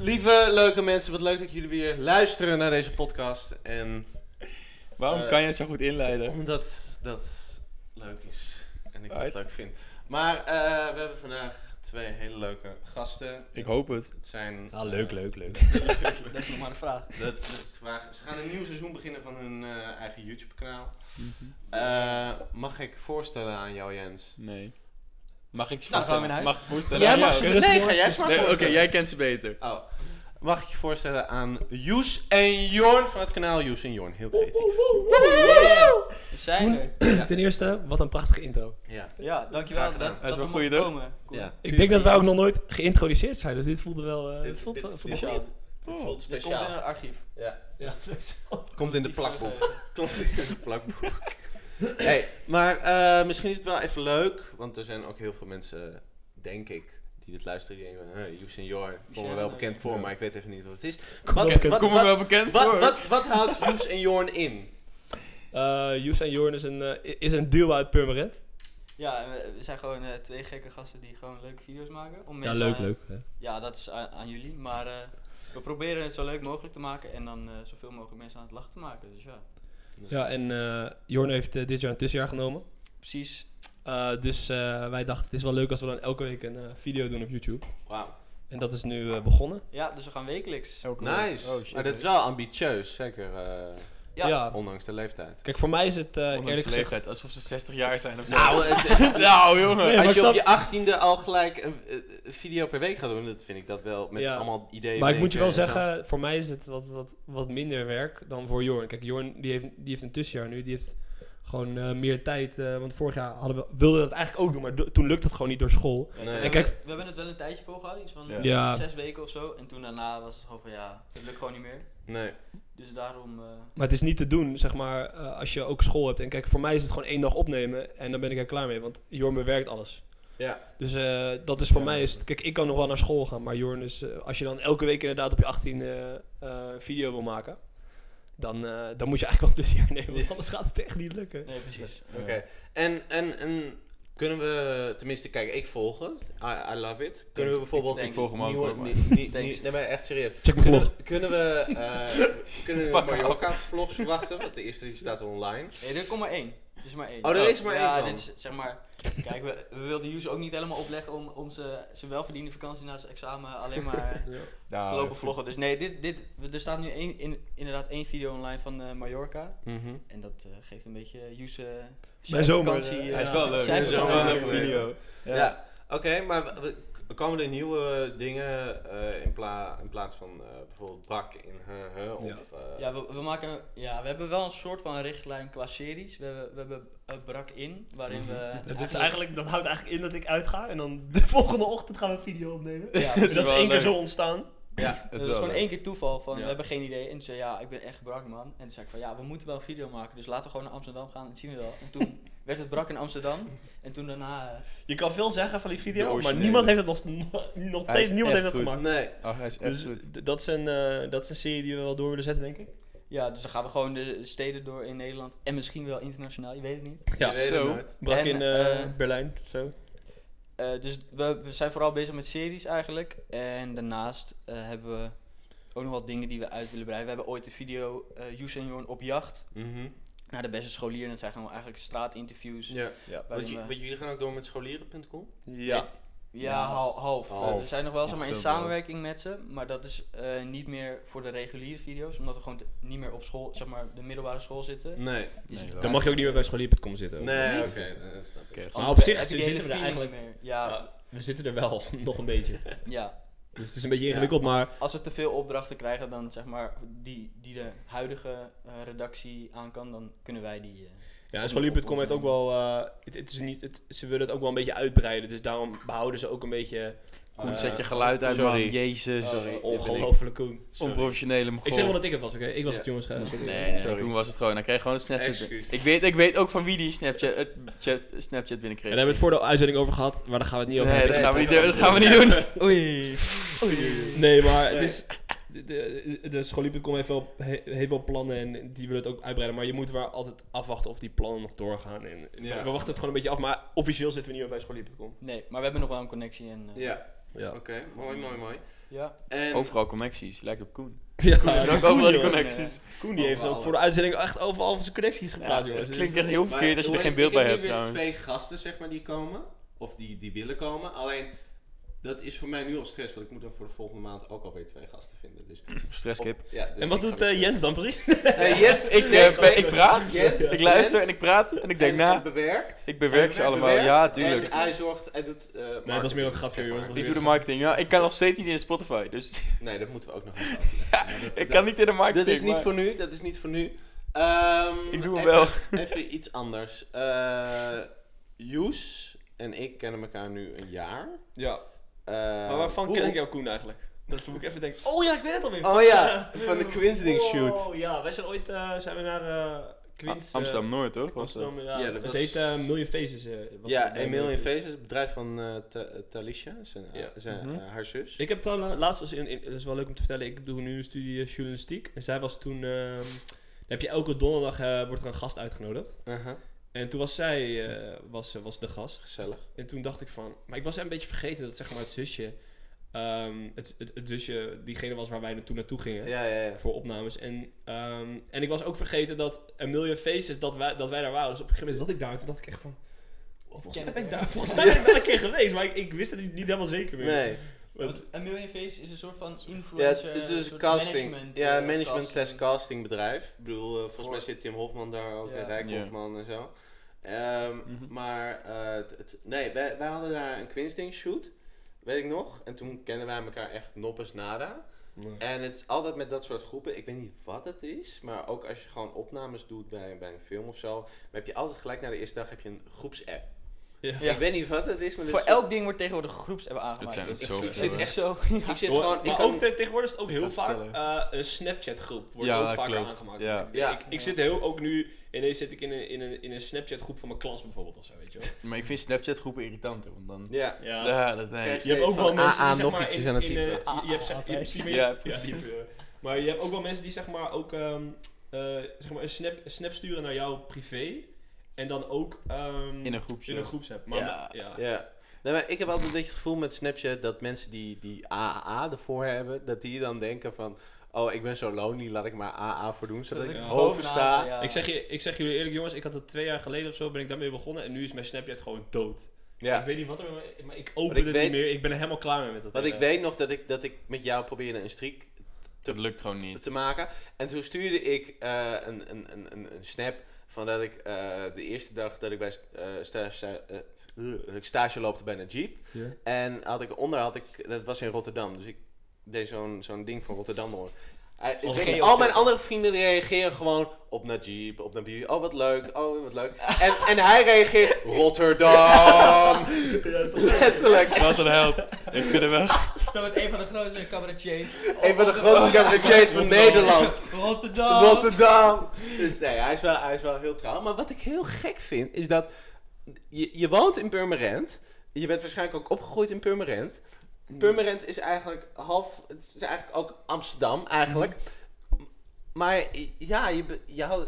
Lieve, leuke mensen, wat leuk dat jullie weer luisteren naar deze podcast. En Waarom Eh, kan je zo goed inleiden? omdat dat leuk is en ik dat Right. leuk vind. Maar eh, we hebben vandaag twee hele leuke gasten. Ik hoop het. Het zijn... Ja, leuk, eh, leuk, leuk. Dat is nog maar de vraag. Dat, dat is de vraag. Ze gaan een nieuw seizoen beginnen van hun eh, eigen YouTube-kanaal. Eh, mag ik voorstellen aan jou, Jens? Nee. Mag ik ze Nou, voorstellen? Mag ik voorstellen? Jij mag ze... Nee, ga jij ze maar Nee, Oké, jij kent ze beter. Oh. Mag ik je voorstellen aan Joes en Jorn van het kanaal Joes en Jorn. Heel creatief. We zijn er. Ten eerste, wat een prachtige intro. Ja. Ja, dankjewel dat, Het dat we een mochten goeie komen. Cool. Ja. Ik denk dat wij ook nog nooit geïntroduceerd zijn, dus dit voelde wel... eh, Dit- dit voelt, dit- voelt dit- wel dit- goed. Het voelt Dit komt speciaal. in het archief. Ja. Ja, Komt in de plakboek. Komt in de plakboek. Hey, maar eh, misschien is het wel even leuk, want er zijn ook heel veel mensen, denk ik, die dit luisteren. Die denken, hey, Joes en Jorn, komen me wel bekend voor, Ja. maar ik weet even niet wat het is. Kom Wat- wel bekend. wat- Kom me wel bekend Wat, voor. wat, wat houdt Joes en Jorn in? Eh, Joes en Jorn is een, eh, is een duo uit Purmerend. Ja, en we, zijn gewoon eh, twee gekke gasten die gewoon leuke video's maken. Om Ja, leuk, aan- leuk. hè. Ja, dat is aan, aan jullie. Maar eh, we proberen het zo leuk mogelijk te maken en dan eh, zoveel mogelijk mensen aan het lachen te maken. Dus ja, Ja, en eh Jorn heeft eh, dit jaar een tussenjaar genomen. precies. Eh, dus eh, wij dachten, het is wel leuk als we dan elke week een eh, video doen op YouTube. Wauw. En dat is nu eh, begonnen. Ja, dus we gaan wekelijks. Nice. Oh, shit. maar dat is wel ambitieus, zeker Ja, ondanks de leeftijd. Kijk, voor mij is het eh, Ondanks eerlijk de gezegd... leeftijd, alsof ze 60 jaar zijn of zo. Nou, het- nou jongen. Nee, als je op je achttiende al gelijk een, eh, een video per week gaat doen, dat vind ik dat wel met Ja. allemaal ideeën. Maar ik moet je wel zo. zeggen, voor mij is het wat, wat, wat minder werk dan voor Jorn. Kijk, Jorn die heeft, die heeft een tussenjaar nu. Die heeft gewoon eh, meer tijd. eh, want vorig jaar hadden we, wilden we dat eigenlijk ook doen, maar do- toen lukte het gewoon niet door school. Nee. we, En hebben, kijk- we hebben het wel een tijdje volgehouden, iets van Ja. Ja. zes weken of zo. En toen daarna was het gewoon van ja, het lukt gewoon niet meer. Nee. Dus daarom... eh, Maar het is niet te doen, zeg maar, eh, als je ook school hebt. En kijk, voor mij is het gewoon één dag opnemen en dan ben ik er klaar mee. Want Jorn bewerkt alles. Ja. Dus eh, dat is voor mij, is, het- kijk, ik kan nog wel naar school gaan. Maar Jorn is, eh, als je dan elke week inderdaad op je 18 eh eh, video wil maken. Dan, eh, dan moet je eigenlijk wel een tussenjaar nemen, want anders gaat het echt niet lukken. nee, precies. Oké. En, en, en kunnen we, tenminste, kijk, ik volg het. I, I love it. Kunnen we bijvoorbeeld Thanks. Ik volg hem ook maar- nee, maar echt serieus. Check mijn vlog. Kunnen we, eh, kunnen we Fuck Mallorca vlogs verwachten? Want de eerste die staat online. Nee, er komt maar één. Het is maar één. Oh, er is maar één ja, van. dit is zeg maar... Kijk, we, we wilden Joes ook niet helemaal opleggen om, om ze, zijn welverdiende vakantie na zijn examen alleen maar Nou, te lopen vloggen. Dus nee, dit, dit, er staat nu één, in, inderdaad één video online van eh, Mallorca. Mhm. En dat eh, geeft een beetje Joes... Bij zomer, vakantie, eh, eh, Hij is wel leuk. Hij is wel een leuke video. Ja, oké, maar komen er nieuwe dingen eh, in, pla in plaats van eh, bijvoorbeeld brak in of... Ja. eh, Ja, we, we maken, ja, we hebben wel een soort van richtlijn qua series. We hebben, we hebben Brak in, waarin we... Dat, is eigenlijk, dat houdt eigenlijk in dat ik uitga en dan de volgende ochtend gaan we een video opnemen. Ja, dat is één keer zo ontstaan. Ja. Het was gewoon één keer toeval van, Ja. we hebben geen idee. En toen zei ja, ik ben echt brak man. En toen zei ik van, ja, we moeten wel een video maken. Dus laten we gewoon naar Amsterdam gaan, dat zien we wel. En toen werd het brak in Amsterdam. En toen daarna... eh, Je kan veel zeggen van die De video, maar niemand heeft het nog, nog steeds niemand heeft het goed. gemaakt. Nee. Oh, hij is echt Dus goed. dat, is een, eh, dat is een serie die we wel door willen zetten, denk ik. ja, dus dan gaan we gewoon de steden door in Nederland. En misschien wel internationaal, je weet het niet. Ja, zo. Brak En, in eh, Berlijn, zo. Eh, dus we, we zijn vooral bezig met series eigenlijk. En daarnaast eh, hebben we ook nog wat dingen die we uit willen breiden. We hebben ooit een video, eh en Jorn op jacht. Mhm. Naar de beste scholier. En dat zijn gewoon eigenlijk straatinterviews. Ja. Ja. Want, je- we- want jullie gaan ook door met scholieren.com? Ja. Ja, hal- half. Half. Eh, we zijn nog wel zeg maar, in samenwerking met ze, maar dat is eh, niet meer voor de reguliere video's, omdat we gewoon niet meer op school, zeg maar, de middelbare school zitten. Nee. Het- Dan mag je ook niet meer bij scholier.com zitten. Nee, oké. eh, Maar op zich zitten we er eigenlijk- niet meer. Ja, Ja, we zitten er wel, nog een beetje. ja. Dus het is een beetje ingewikkeld, maar Als we te veel opdrachten krijgen, dan zeg maar, die, die de huidige eh, redactie aan kan, dan kunnen wij die... Ja, en scholier.com heeft ook wel. eh, het, het is niet, het, ze willen het ook wel een beetje uitbreiden. Dus daarom behouden ze ook een beetje. Koen, zet je geluid uit, sorry. man. Jezus. Sorry. ongelooflijk Koen. Onprofessionele Ik zeg wel dat ik het was, oké? Ik was Ja. het, jongens. sorry. Nee, nee, Sorry. Koen was het gewoon. Hij kreeg gewoon een Snapchat. Ik weet, ik weet ook van wie die Snapchat, het chat, Snapchat binnenkreeg. En daar hebben we het voor de uitzending over gehad, maar daar gaan we het niet over Nee, dat hebben. gaan we niet, doen, dat gaan we niet doen. Oei. Nee, maar het is. De, de, heeft wel, he- heeft wel plannen en die willen het ook uitbreiden. Maar je moet wel altijd afwachten of die plannen nog doorgaan. En Ja. We wachten het gewoon een beetje af, maar officieel zitten we niet meer bij scholier.com. Nee, maar we hebben nog wel een connectie en... eh, Ja. Ja. Oké, mooi, mooi, mooi. Ja. En Overal connecties, lijkt op Koen. Ja, Koen heeft ook overal die connecties. Koen die heeft ook voor de uitzending echt overal over zijn connecties gepraat, Ja, jongens. het klinkt echt heel Maar verkeerd als je er geen beeld bij Ik hebt heb nu weer twee gasten, zeg maar, die komen. Of die, die willen komen. Alleen, dat is voor mij nu al stress. Want ik moet dan voor de volgende maand ook alweer twee gasten vinden. Dus, Stresskip. of- ja, dus En wat ik doet eh, Jens dan precies? Nee, Jens, Ik, nee, eh, nee, ik praat, Jens, ik luister Jens en ik praat en ik denk en- na. en bewerkt. Ik bewerk ze allemaal, bewerkt ja, en tuurlijk. hij zorgt, hij doet eh, dat is marketing, meer een grapje, jongens. Ik doe de marketing. Ja, ik kan nog steeds niet in Spotify, dus Nee, dat moeten we ook nog even. Dat- ik kan niet in de marketing. Dat is niet maar voor nu, dat is niet voor nu. Ehm, Ik doe hem even- wel. Even iets anders. Eh Joes en ik kennen elkaar nu een jaar. Ja. Eh, Maar waarvan hoe- ken ik jou, Koen, eigenlijk? Dat moet ik even denken. Oh ja, ik weet het alweer. Oh ja, van de Quinsding shoot. Oh ja, wij zijn ooit eh, zijn we naar eh Queens. Ah, Amsterdam Noord, toch? eh, Was dat? Amsterdam, ja. Ja, dat het was- heet eh, Million Faces. eh, was Ja, het bij Emil in Million Faces, het bedrijf van eh, Ta- Talisha, zijn, Ja. zijn, Mhm. eh, haar zus. Ik heb trouwens laatst, was in, in, dat is wel leuk om te vertellen, ik doe nu een studie eh, journalistiek. En zij was toen, ehm, dan heb je elke donderdag, eh, wordt er een gast uitgenodigd. Uh-huh, En toen was zij, eh, was, was de gast. Gezellig. En toen dacht ik van, maar ik was een beetje vergeten dat zeg maar het zusje, ehm, het, het, het zusje, diegene was waar wij naartoe naartoe gingen. Ja, ja, ja. Voor opnames. En, ehm, en ik was ook vergeten dat een Million Faces, dat wij, dat wij daar waren. Dus op een gegeven moment zat ik daar en toen dacht ik echt van... oh, volgens, mij Ken ben ik daar, volgens mij ben ik daar een keer geweest, maar ik, ik wist het niet, niet helemaal zeker meer. Nee. Want- een Face is een soort van Ja, influencer. het is een casting. management, ja, eh, management casting. slash casting bedrijf. Ik bedoel, eh, volgens mij zit Tim Hofman daar ook, Ja. en Rijk Ja. Hofman en zo. Ehm, Mhm. Maar, eh, het, nee, wij, wij hadden daar een Quinsding shoot, weet ik nog. En toen kenden wij elkaar echt noppes nada. En het is altijd met dat soort groepen, ik weet niet wat het is, maar ook als je gewoon opnames doet bij, bij een film of zo, dan heb je altijd gelijk na de eerste dag heb je een groepsapp. Ja. Ja. Ik weet niet wat het is, maar Voor elk ding wordt tegenwoordig groepsapp aangemaakt. Het zijn er Ik zit echt zo... ik zit gewoon, ik maar kan- ook te- tegenwoordig is het ook heel vaak eh, een Snapchat groep. Wordt Ja, ook klopt. aangemaakt. Ja. Ja. Ik, ik zit heel, ook nu, ineens zit ik in een, in een, in een Snapchat groep van mijn klas bijvoorbeeld of zo, weet je wel. Maar ik vind Snapchat groepen irritanter, want dan... ja. Ja. Ja, dat nee. Je hebt ook wel mensen die zeg nog maar ietsjes in, aan het in, typen. eh, je, hebt zeg, je Altijd. hebt misschien Ja, precies. eh, maar je hebt ook wel mensen die zeg maar ook ehm, eh, zeg maar een, snap, een snap sturen naar jou privé en dan ook ehm, In een groepje. in een groepsapp. Maar Ja. ja. Ja. Nee, maar ik heb altijd een beetje het gevoel met Snapchat dat mensen die, die AAA ervoor hebben, dat die dan denken van, oh ik ben zo lonely, laat ik maar AA voor doen, zodat Zodat ik boven bovenaan sta. ja. Ik, zeg je, ik zeg jullie eerlijk jongens, ik had het twee jaar geleden of zo ben ik daarmee begonnen en nu is mijn Snapchat gewoon dood. Ja. Ik weet niet wat er maar ik open ik het weet- niet meer. Ik ben er helemaal klaar mee met dat. Want ik weet nog dat ik, dat ik met jou probeerde een streak Dat lukt gewoon niet. te maken. En toen stuurde ik eh, een, een, een, een, een snap van dat ik eh, de eerste dag dat ik bij eh, sta, sta- eh, stage loopte bij een Jeep. En had ik onder had ik, dat was in Rotterdam, dus ik deed zo'n zo'n ding van Rotterdam hoor. Eh, ik al mijn andere vrienden reageren gewoon op Najib, op Nabil. Oh, wat leuk. Oh, wat leuk. En, en hij reageert Rotterdam. Letterlijk. Wat een held. Ik vind hem wel... Dat met een van de grootste cabaretiers. Een van de grootste cabaretiers van Nederland. Rotterdam. Rotterdam. Dus nee, hij is, wel, hij is wel heel trouw. Maar wat ik heel gek vind, is dat je, je woont in Purmerend. Je bent waarschijnlijk ook opgegroeid in Purmerend. Purmerend is eigenlijk half, het is eigenlijk ook Amsterdam eigenlijk. Maar ja, je,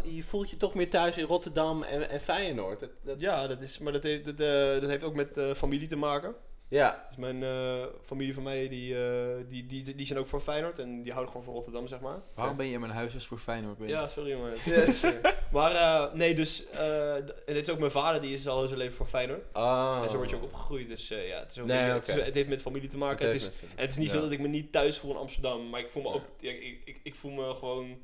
je, voelt je toch meer thuis in Rotterdam en, en Feyenoord. Dat, dat, Ja, dat is, maar dat heeft, dat, eh, dat heeft ook met eh, familie te maken. Ja. Dus mijn eh, familie van mij, die, eh, die, die, die zijn ook voor Feyenoord en die houden gewoon van Rotterdam, zeg maar. Waarom ben je in mijn huisjes voor Feyenoord? bent? Ja, sorry jongen. Yes. Maar eh, nee, dus, eh, en het is ook mijn vader, die is al zijn leven voor Feyenoord. Oh. En zo word je ook opgegroeid, dus eh, ja, het, is ook Nee, een beetje- het, oké. is- het heeft met familie te maken. Het is, en het is niet Ja. zo dat ik me niet thuis voel in Amsterdam, maar ik voel me Ja. ook, ja, ik, ik, ik voel me gewoon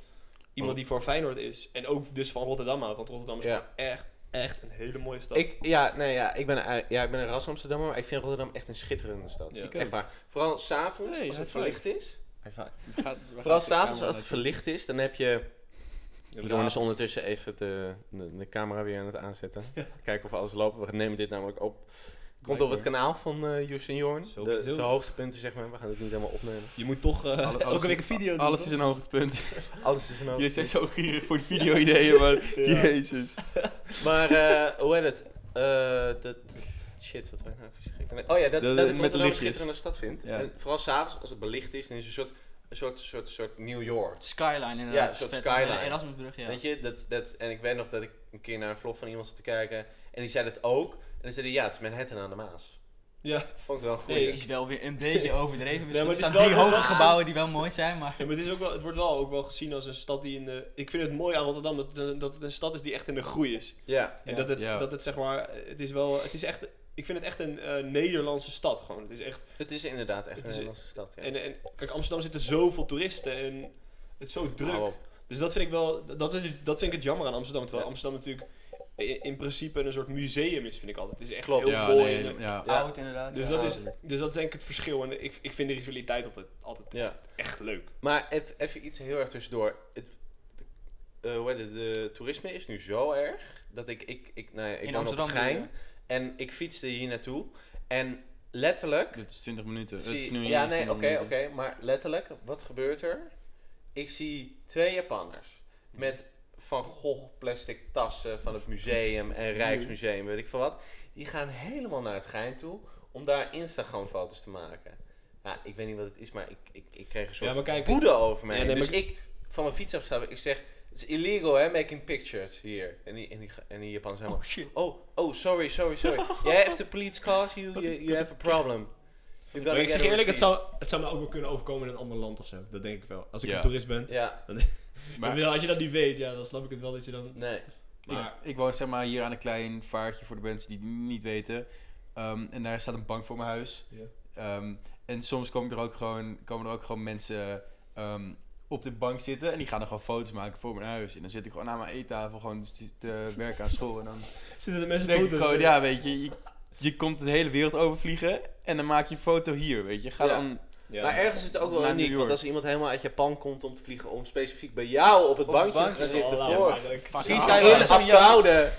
iemand die voor Feyenoord is. En ook dus van Rotterdam houdt, want Rotterdam is echt, echt een hele mooie stad. Ik, ja, nee, ja, ik ben, een- ja, ik ben een ras Amsterdammer, maar ik vind Rotterdam echt een schitterende stad. Ja. Echt waar. Vooral s'avonds, Hey, als het verlicht is. Vooral s'avonds als het verlicht is, dan heb je... Dus ondertussen even de, de, de camera weer aan het aanzetten. Kijken of alles loopt. We nemen dit namelijk op. Komt op het kanaal van eh Joes en Jorn. De, de hoogtepunten, zeg maar. We gaan het niet helemaal opnemen. Je moet toch eh, Alle- elke week een video doen. Alles is een hoogtepunt. Alles is een Jullie zijn hoogtepunt. zo gierig voor de video-ideeën, maar... Jezus. Maar, eh, hoe heet het? Eh, dat... Shit, wat ik nou zeggen? Oh ja, dat, De- dat de- ik met de een schitterende stad vind. Ja. En vooral s'avonds, als het belicht is, dan is het een soort, een soort, soort, soort New York. Skyline inderdaad. Ja, een dat is soort skyline. Erasmusbrug, ja. Weet je, dat, dat, en ik weet nog dat ik een keer naar een vlog van iemand zat te kijken. En die zei dat ook. En dan zei hij, ja, het is Manhattan aan de Maas. Ja, Vond ik wel goed. Nee, Het is wel weer een beetje overdreven. Misschien maar er het staan wel- drie hoge gebouwen die wel mooi zijn, maar... Ja, maar het, is ook wel, het wordt wel ook wel gezien als een stad die in de... Ik vind het mooi aan Rotterdam dat, het- dat het een stad is die echt in de groei is. Ja. En Ja. dat, het, Ja. dat het zeg maar... Het is wel... Het is echt... Ik vind het echt een eh, Nederlandse stad gewoon. Het is echt... Het is inderdaad echt een is- Nederlandse stad. Ja. En, en kijk, Amsterdam zitten zoveel toeristen en het is zo druk. Dus dat vind ik wel... Dat, is, dus- dat vind ik het jammer aan Amsterdam. Terwijl Ja. Amsterdam natuurlijk in, in principe een soort museum is, vind ik altijd. Het is echt Klopt. heel Ja, mooi. nee, en- ja. Ja. Oud inderdaad. dus, ja. dat is, dus dat is denk ik het verschil. En ik, ik vind de rivaliteit altijd, altijd Ja. echt leuk. Maar even, even iets heel erg tussendoor. Het, eh, hoe heet het, de toerisme is nu zo erg dat ik, ik, ik, nou ja, ik In Amsterdam op het Gein bedoel en ik fietste hier naartoe en letterlijk. Dit is 20 minuten. zie- Het is nu ja, nee, oké, 20 oké, maar letterlijk, wat gebeurt er? Ik zie twee Japanners met Van Gogh plastic tassen van het museum en Rijksmuseum, weet ik veel wat. Die gaan helemaal naar het Gein toe om daar Instagram foto's te maken. Ja, ik weet niet wat het is, maar ik, ik, ik kreeg een soort Ja, kijk, woede over mij. Ja, nee, dus maar- ik van mijn fiets afstappen, ik zeg, het is illegal hè, making pictures hier. En die, en die, en die Japanners helemaal, Oh shit. oh, oh, sorry, sorry, sorry. yeah, if the police calls you, you, you have a problem. Maar ik zeg eerlijk, het zou, het zou me ook wel kunnen overkomen in een ander land of zo. Dat denk ik wel. Als ik Ja. een toerist ben. Ja, Maar als je dat niet weet, ja, dan snap ik het wel dat je dan... nee. Ik, ik woon zeg maar hier aan een klein vaartje voor de mensen die het niet weten. Ehm, en daar staat een bank voor mijn huis. Ja. Ehm, en soms komen er ook gewoon, komen er ook gewoon mensen ehm, op de bank zitten. En die gaan er gewoon foto's maken voor mijn huis. En dan zit ik gewoon aan mijn eettafel gewoon te, werken aan school. En dan Zitten de mensen denk ik foto's gewoon, ja weet je, je, je komt de hele wereld overvliegen. En dan maak je een foto hier, weet je. Ga Ja. dan... Ja. Maar ergens is het ook wel Naar uniek, want als iemand helemaal uit Japan komt om te vliegen, om specifiek bij jou op het Op bankje te zitten Oh, voor. Misschien zijn we wel zo'n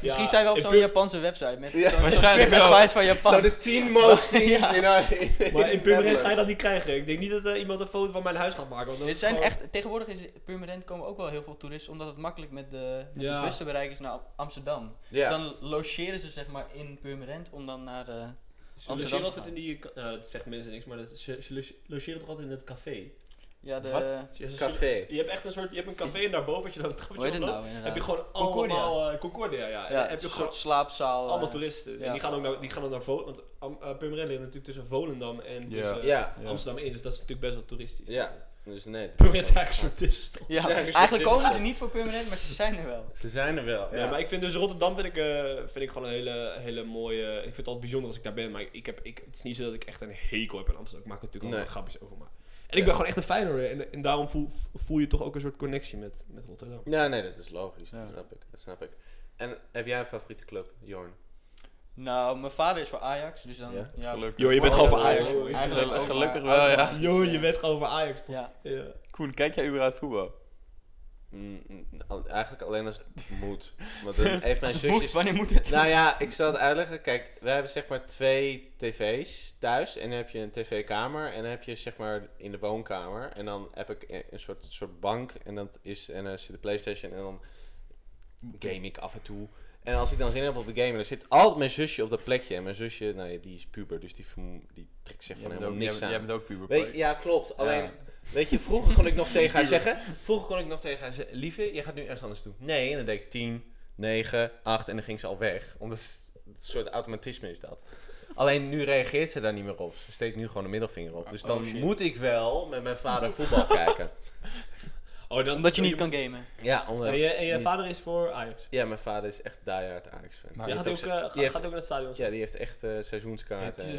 Misschien zijn we op zo'n Japanse website met Ja. Waarschijnlijk wel. van Japan. Zo de 10 most in Maar in Purmerend ga je dat niet krijgen. Ik denk niet dat eh, iemand een foto van mijn huis gaat maken. Want Dit is zijn gewoon- echt, tegenwoordig is Purmerend komen ook wel heel veel toeristen, omdat het makkelijk met de, met Ja. de bus te bereiken is naar Amsterdam. Dus dan logeren ze zeg maar in Purmerend om dan naar de... Ze logeren altijd in die... Nou, dat zegt mensen niks, maar dat, ze, ze loge- logeren toch altijd in het café? Ja, de... Wat? Café. Je hebt echt een soort... Je hebt een café en daarboven, als je dan een trappetje het oploopt, nou heb je gewoon Concordia. allemaal... eh, Concordia, ja. Ja, heb je een gewoon soort slaapzaal. allemaal eh, toeristen. ja. En die gaan, ook naar, die gaan dan naar Vo Want um, uh, Purmerend ligt natuurlijk tussen Volendam en tussen. Amsterdam in. Dus dat is natuurlijk best wel toeristisch. ja. Dus nee. Purmerend is eigenlijk een soort tussenstop. Ja, Ja, eigenlijk komen ze niet voor Purmerend, maar ze zijn er wel. Ze zijn er wel. Ja, maar ik vind dus Rotterdam vind ik, eh, vind ik gewoon een hele, hele mooie. Ik vind het altijd bijzonder als ik daar ben, maar ik heb, ik, het is niet zo dat ik echt een hekel heb in Amsterdam. Ik maak er natuurlijk Nee. al grapjes over. Maar. En ik ben gewoon echt een Feyenoorder en, en daarom voel, voel je toch ook een soort connectie met, met Rotterdam. Ja, nee, dat is logisch. Dat snap ik. Dat snap ik. En heb jij een favoriete club, Jorn? Nou, mijn vader is voor Ajax, dus dan... Ja? Ja, Gelukkig. Je bent gewoon voor ja, Ajax. ja, ja. Eigenlijk ook, Gelukkig wel, ja. Jo, je bent gewoon voor Ajax. toch? Ja. Ja. Koen, kijk jij überhaupt voetbal? Mm, mm, al- eigenlijk alleen als het moet. Want dan heeft mijn Als het zusjes... moet, wanneer moet het? Nou ja, ik zal het uitleggen. Kijk, wij hebben zeg maar twee tv's thuis. En dan heb je een tv-kamer. En dan heb je zeg maar in de woonkamer. En dan heb ik een een soort, soort bank. En, dat is, en dan zit de Playstation. En dan game ik af en toe. En als ik dan zin heb op de game, dan zit altijd mijn zusje op dat plekje. En mijn zusje, nou ja, die is puber. Dus die, die trekt zich van helemaal ook, niks jij, aan. jij bent ook puber. Weet, ja, klopt. Alleen, Ja. weet je, vroeger kon ik nog tegen haar zeggen... Vroeger kon ik nog tegen haar zeggen... Lieve, je gaat nu ergens anders doen. Nee, en dan deed ik 10, 9, 8 en dan ging ze al weg. Omdat het een soort automatisme is dat. Alleen nu reageert ze daar niet meer op. Ze steekt nu gewoon de middelvinger op. Dus Oh, dan shit. moet ik wel met mijn vader voetbal kijken. Oh, dan, Omdat je niet kan gamen. Ja, omdat, En je, en je vader is voor Ajax. ja, mijn vader is echt diehard Ajax-fan. Maar Ja, Die gaat ook, eh, gaat, ook naar het stadion. Ja, die heeft echt eh Het seizoenskaarten. is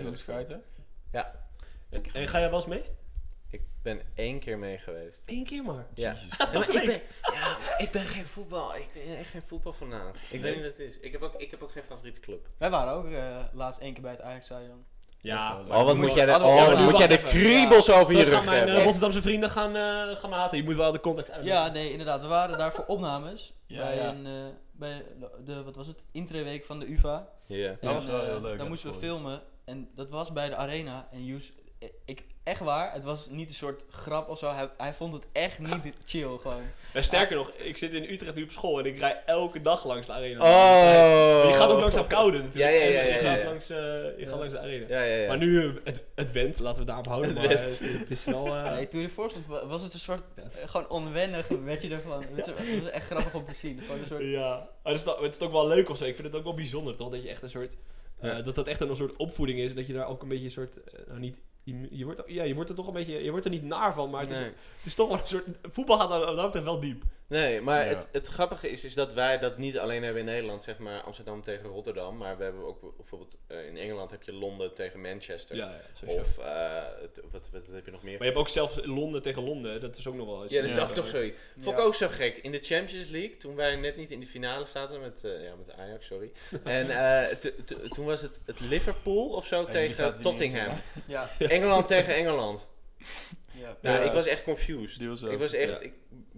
en ga jij wel eens mee? Ik ben één keer mee geweest. Eén keer maar. Ja. Ja, maar ik ben, ja, ik ben geen voetbal. Ik ben echt geen voetbalfanaat. Ik weet niet wat het is. Ik heb ook, ik heb ook geen favoriete club. Wij waren ook eh, laatst één keer bij het Ajax-stadion. Ja. Oh, wat moet jij daar- oh, wat moet jij de de kriebels over je rug gaan mijn eh, hebben? Rotterdamse vrienden gaan, eh, gaan me haten. Je moet wel de context uit. Ja, nee, inderdaad. We waren daar voor opnames. Ja, bij ja. een, eh, bij de, de- wat was het, intraweek van de UvA. Ja. Dat was wel heel leuk, Daar moesten we filmen. En dat was bij de arena. En Joes, ik, echt waar, het was niet een soort grap of zo. Hij, hij vond het echt niet chill gewoon. En sterker nog, ik zit in Utrecht nu op school en ik rij elke dag langs de arena. Oh! Je gaat ook langs Apkoude natuurlijk. Ja, ja, ja, En je ja, gaat ja. langs, eh, je Ja. gaat langs de arena. Ja, ja, ja. Maar nu, eh, het, het went, laten we daarop houden. Het maar went. Het, het is wel... eh, Nee, toen je ervoor stond, wa- was het een soort, eh, gewoon onwennig werd je ervan. Het is- het was echt grappig om te zien. Gewoon een soort, Ja, maar het is, toch- het is ook wel leuk of zo. Ik vind het ook wel bijzonder toch? Dat je echt een soort Eh, Ja. Dat dat echt een soort opvoeding is. En dat je daar ook een beetje een soort... eh, nou, niet... Je, je wordt, ja, je wordt er toch een beetje... Je wordt er niet naar van, maar het, is, het is toch wel een soort... Voetbal gaat wat dat wel diep. Nee, maar Ja. het, het grappige is, is dat wij dat niet alleen hebben in Nederland, zeg maar Amsterdam tegen Rotterdam, maar we hebben ook bijvoorbeeld eh, in Engeland heb je Londen tegen Manchester. Ja. Of eh, het- wat, wat, heb je nog meer? Maar je hebt ook zelfs Londen tegen Londen. Dat is ook nog wel eens. Ja, dat is ook nog zo. Vond ik Ja. ook zo gek. In de Champions League, toen wij net niet in de finale zaten met, eh, ja, met Ajax, sorry. en eh, t- t- toen was het, het Liverpool of zo tegen Tottenham. Ja, Engeland tegen Engeland. ja. Nou, Ja. ik was echt confused. Was ik was echt Ja. ik,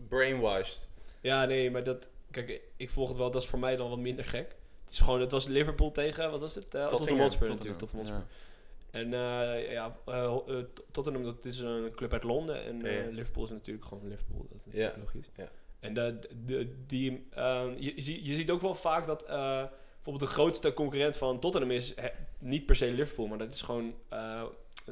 brainwashed. Ja, nee, maar dat... Kijk, ik volg het wel. Dat is voor mij dan wat minder gek. Het is gewoon... Het was Liverpool tegen... Wat was het? Uh, Tottenham Hotspur natuurlijk. Tottenham Hotspur. En eh, ja, eh, Tottenham dat is een club uit Londen en eh, Ja. Liverpool is natuurlijk gewoon Liverpool. Dat is logisch. Ja. En de, de, die, eh, je, je, ziet- je ziet ook wel vaak dat eh, bijvoorbeeld de grootste concurrent van Tottenham is niet per se Liverpool, maar dat is gewoon eh,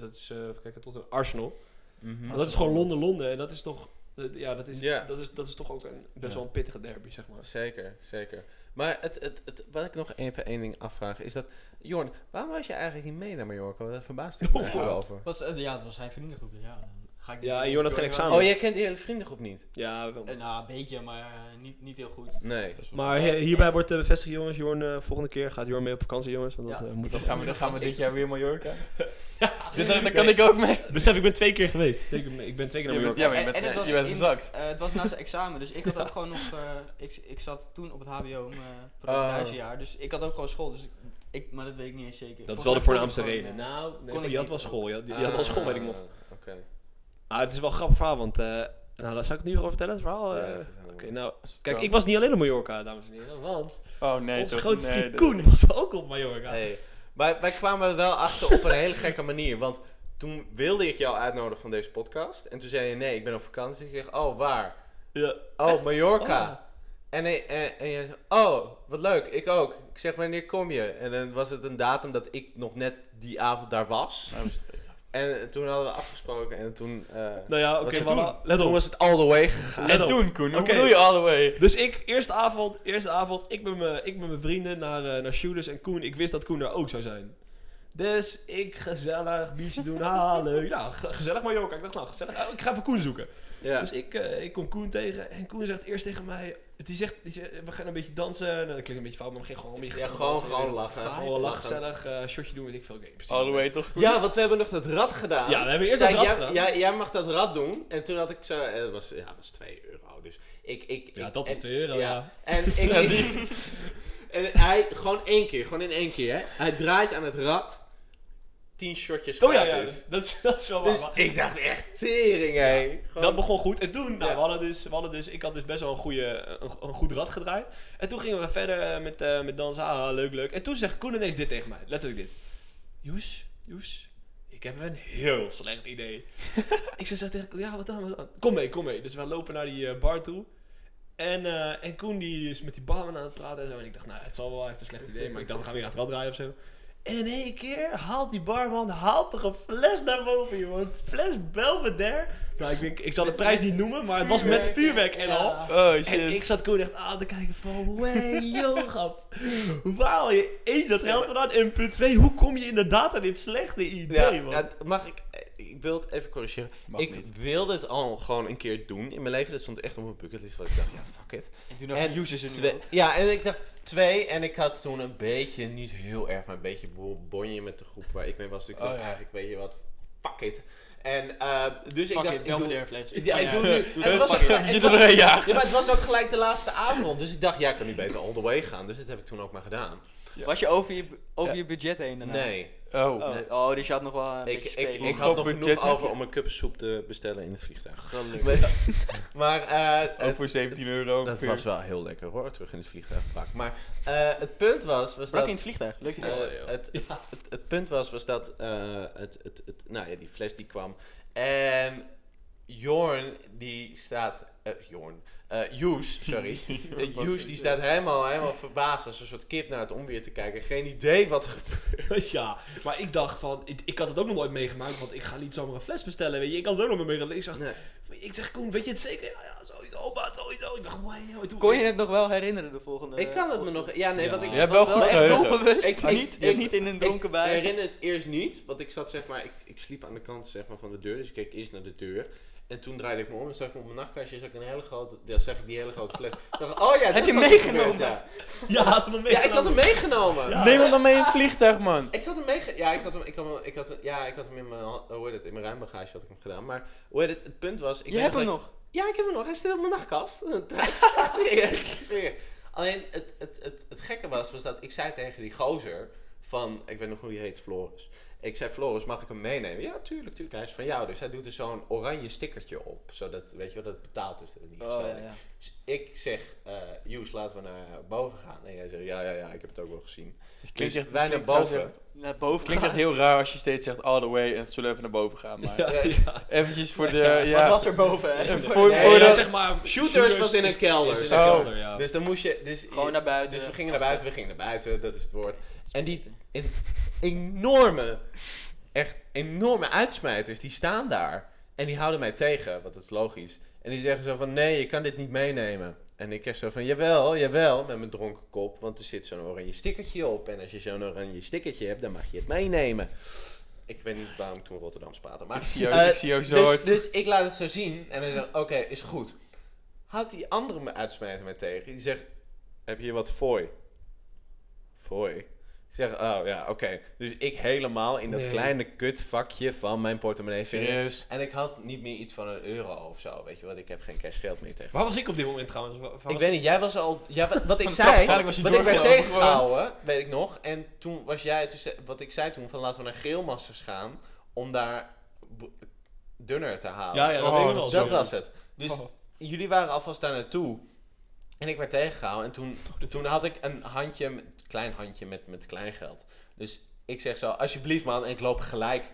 dat is, eh even kijken, Tottenham, Arsenal. Maar dat is gewoon Londen-Londen en dat is toch, dat- ja, dat is, dat is, dat is toch ook een, best Ja. wel een pittige derby, zeg maar. Zeker, zeker. Maar het, het, het, wat ik nog even één ding afvraag is dat... Jorn, waarom was je eigenlijk niet mee naar Mallorca? Dat verbaast ik me eigenlijk wel over. Was, eh, ja, het was zijn vriendengroep. dus Ja, ga ik niet Ja, geen examen. Oh, jij kent die hele vriendengroep niet? Ja, wel. Eh, nou, een beetje, maar eh, niet, niet heel goed. Nee. Maar he- hierbij wordt uh, bevestigd, jongens, Jorn, eh, volgende keer gaat Jorn mee op vakantie, jongens. Want dat Ja. eh, moet Dan gaan we, dan gaan we dit jaar weer Mallorca. Dit- Daar kan ik ook mee. Besef, ik ben twee keer geweest. Ik ben, ik ben twee keer naar Je Mallorca. ja, maar je En- bent, en het was je bent in- gezakt. Eh, het was na zijn examen, dus ik had ook gewoon nog... eh, ik, ik zat toen op het hbo, mijn voor het Oh. huisjaar, dus ik had ook gewoon school. Dus ik, ik, maar dat weet ik niet eens zeker. Dat is wel de mij kon ik voornaamste gewoon, reden. eh, Nou, nee, kon ik je had niet. wel school. Je had, je had wel school, weet ik nog. Ah, Oké. Ah, het is wel een grappig verhaal, want... eh nou, daar zou ik het nu over vertellen, het verhaal. Ja, eh. Oké, nou... Kijk, kan. ik was niet alleen op Mallorca, dames en heren. Want Oh nee, onze toch- grote nee, vriend Koen was ook op Mallorca. Hey, maar wij kwamen er wel achter op een hele gekke manier. Want toen wilde ik jou uitnodigen van deze podcast. En toen zei je, nee, ik ben op vakantie. Ik zeg, oh, waar? Ja. Oh, Mallorca. Oh. En, hij- en, en jij zei, oh, wat leuk, ik ook. Ik zeg, wanneer kom je? En dan was het een datum dat ik nog net die avond daar was. En toen hadden we afgesproken en toen... eh, Nou ja, oké, voilà. toen, was het all the way gegaan. En toen, Koen, hoe Oké. bedoel je all the way? Dus ik, eerste avond, eerste avond, ik met mijn, ik met mijn vrienden naar, eh naar Shooters en Koen. Ik wist dat Koen er ook zou zijn. Dus ik gezellig, biertje doen, ha, leuk. Nou, ge- gezellig Mallorca. Ik dacht, nou, gezellig. Ah, Ik ga even Koen zoeken. Ja. Dus ik, eh, ik kom Koen tegen en Koen zegt eerst tegen mij... Die zegt, die zegt, we gaan een beetje dansen. Nou, dat klinkt een beetje fout, maar we gingen gewoon een beetje Ja, gewoon, dansen. gewoon lachen. Gewoon lachen, gezellig, eh shotje doen, weet ik veel. Precies. All the way toch? Ja, want we hebben nog dat rad gedaan. Ja, we hebben eerst dat rad jij, gedaan. Jij, jij mag dat rad doen. En toen had ik zo... eh, Het was, ja, het was 2 euro. Dus ik... ik Ja, dat is en- 2 euro, ja. En ik... ik- en hij... Gewoon één keer. Gewoon in één keer, hè. Hij draait aan het rad. 10 shotjes Oh ja, ja, gratis. dat, is- dat is wel waar. Dus maar- ik dacht echt, tering, hé. Gewoon- Dat begon goed. En toen, nou, we hadden dus, we hadden dus, ik had dus best wel een, goede, een, een goed rad gedraaid. En toen gingen we verder met, eh, met dansen. Ah, leuk, leuk. En toen zegt Koen ineens dit tegen mij. Letterlijk dit. Joes, Joes, ik heb een heel slecht idee. ik zei zo tegen Koen, ja, wat dan, wat dan? Kom mee, kom mee. Dus we lopen naar die eh, bar toe. En, eh, en Koen die is met die barman aan het praten en zo. En ik dacht, nou, het zal wel, hij heeft een slecht idee. Maar ik dacht, we gaan weer aan het rad draaien of zo. En in één keer haalt die barman haalt toch een fles naar boven, jongen. Een fles Belvedere. Nou, ik, ik zal de prijs niet noemen, maar het was met vuurwerk en al. Oh En shit. ik zat Koen echt aan te kijken van, wey, joh, grap. Waar haal je één dat geld vandaan? En punt twee, hoe kom je inderdaad aan dit slechte idee, Ja, man? ja, mag ik... Ik wil het even corrigeren. Mag ik niet. wilde het al gewoon een keer doen in mijn leven. Dat stond echt op mijn bucketlist. Want ik dacht, ja, fuck it. En toen nog En er ook. ja, en ik dacht twee. En ik had toen een beetje, niet heel erg, maar een beetje bo- bonje met de groep waar ik mee was. Dus ik Oh, dacht ja. eigenlijk, weet je wat, fuck it. En eh, dus ik Fuck dacht, it, ik doe, ja, ik doe nu... Doe het was, het was- ja, maar het was ook gelijk de laatste avond. Dus ik dacht, ja, ik kan nu beter all the way gaan. Dus dat heb ik toen ook maar gedaan. Was je over je, over je budget heen daarna? Nee, Oh. Oh, Nee. oh, dus je had nog wel een ik, beetje ik, ik had nog genoeg over om een cupsoep te bestellen in het vliegtuig. Gelukkig. Maar eh, Ook voor 17 euro dat ongeveer. was wel heel lekker hoor, terug in het vliegtuig. Maar eh, het punt was, was Brak dat... in het vliegtuig. Leuk idee. Eh, Oh, het, het, het, het punt was, was dat eh, het, het, het, nou ja, die fles die kwam. En Jorn, die staat... eh Jorn. eh Joes, sorry. Joes, die staat helemaal, helemaal verbaasd als een soort kip naar het onweer te kijken. Geen idee wat er gebeurt. ja, maar ik dacht van, ik, ik had het ook nog nooit meegemaakt, want ik ga niet zomaar een fles bestellen, weet je. Ik had het ook nog nooit meegemaakt. Ik, zag, Nee. ik zeg, Koen, weet je het zeker? Ja, ja, sowieso. Ik dacht, wow, Kon je het nog wel herinneren de volgende? Ik kan het me nog... Ja, nee, Ja. wat ik... Je hebt wat wel goed echt geheugen. doelbewust. Ik- Ik, ik- niet, ik- niet in een dronken Ik bui. herinner het eerst niet, want ik zat zeg maar, ik, ik sliep aan de kant zeg maar, van de deur, dus ik keek eerst naar de deur. En toen draaide ik me om en zag ik op mijn nachtkastje zag ik een hele grote, ja, zag ik die hele grote fles. Dacht, oh ja, Heb je meegenomen? gebeurd, Ja. Ja, had hem ja, ik had hem meegenomen. Ja. Neem hem dan mee in het vliegtuig, man. Ik had hem meege... Ja, ik had hem, ik had hem, ik had hem, ja, ik had hem in mijn, hoe heet het, in mijn ruimbagage had ik hem gedaan. Maar hoe heet het, het punt was... Ik Je hebt hem ik- nog. Ja, ik heb hem nog. Hij staat op mijn nachtkast. Thuis. Sfeer. Alleen het, het, het, het gekke was, was dat ik zei tegen die gozer van, ik weet nog hoe die heet, Floris. Ik zei, Floris, mag ik hem meenemen? Ja, tuurlijk, tuurlijk. Hij is van jou. Dus hij doet er zo'n oranje stickertje op. Zodat, weet je wel, dat het betaald is. Dat het niet Oh, ja, ja. Dus ik zeg, Joes, laten we naar boven gaan. En jij zegt, ja, ja, ja, ik heb het ook wel gezien. Klinkt Dus echt, wij naar klinkt boven. echt- Naar boven klinkt echt heel raar als je steeds zegt all the way en het zullen even naar boven gaan. Maar Ja, Ja. ja. eventjes voor de... Ja, was er boven, hè? Voor voor- de- Nee, zeg maar... Shooters was in een kelder. In een Oh. kelder, ja. Dus dan moest je... Dus Gewoon naar buiten. Dus we gingen naar buiten, we gingen naar buiten, dat is het woord. En die enorme, echt enorme uitsmijters, die staan daar. En die houden mij tegen, want dat is logisch. En die zeggen zo van, nee, je kan dit niet meenemen. En ik zeg zo van, jawel, jawel, met mijn dronken kop, want er zit zo'n oranje stickertje op. En als je zo'n oranje stickertje hebt, dan mag je het meenemen. Ik weet niet waarom ik toen Rotterdams praatte, maar... ik zie jou, Eh, ik zie jou zo... Dus, dus ik laat het zo zien en dan zeg oké, is goed. Houdt die andere me uitsmijter mij tegen. Die zegt, heb je wat fooi? Fooi? Ik zeg, oh ja, oké. Dus ik helemaal in dat Nee. kleine kutvakje van mijn portemonnee. Serieus. En ik had niet meer iets van een euro of zo, weet je wat? Ik heb geen cashgeld meer tegen. Waar was ik op dit moment trouwens? Waar- Ik weet niet, jij was al... Ja, wat, wat ik zei, was wat ik werd tegengehouden, weet ik nog. En toen was jij, toen zei- wat ik zei toen, van laten we naar Geelmasters gaan, om daar dunner te halen. Ja, ja, dat Oh, dat was het. Dus Oh. jullie waren alvast daar naartoe. En ik werd tegengehouden. En toen, toen had ik een handje, met- klein handje met, met kleingeld. Dus ik zeg zo, alsjeblieft man. En ik loop gelijk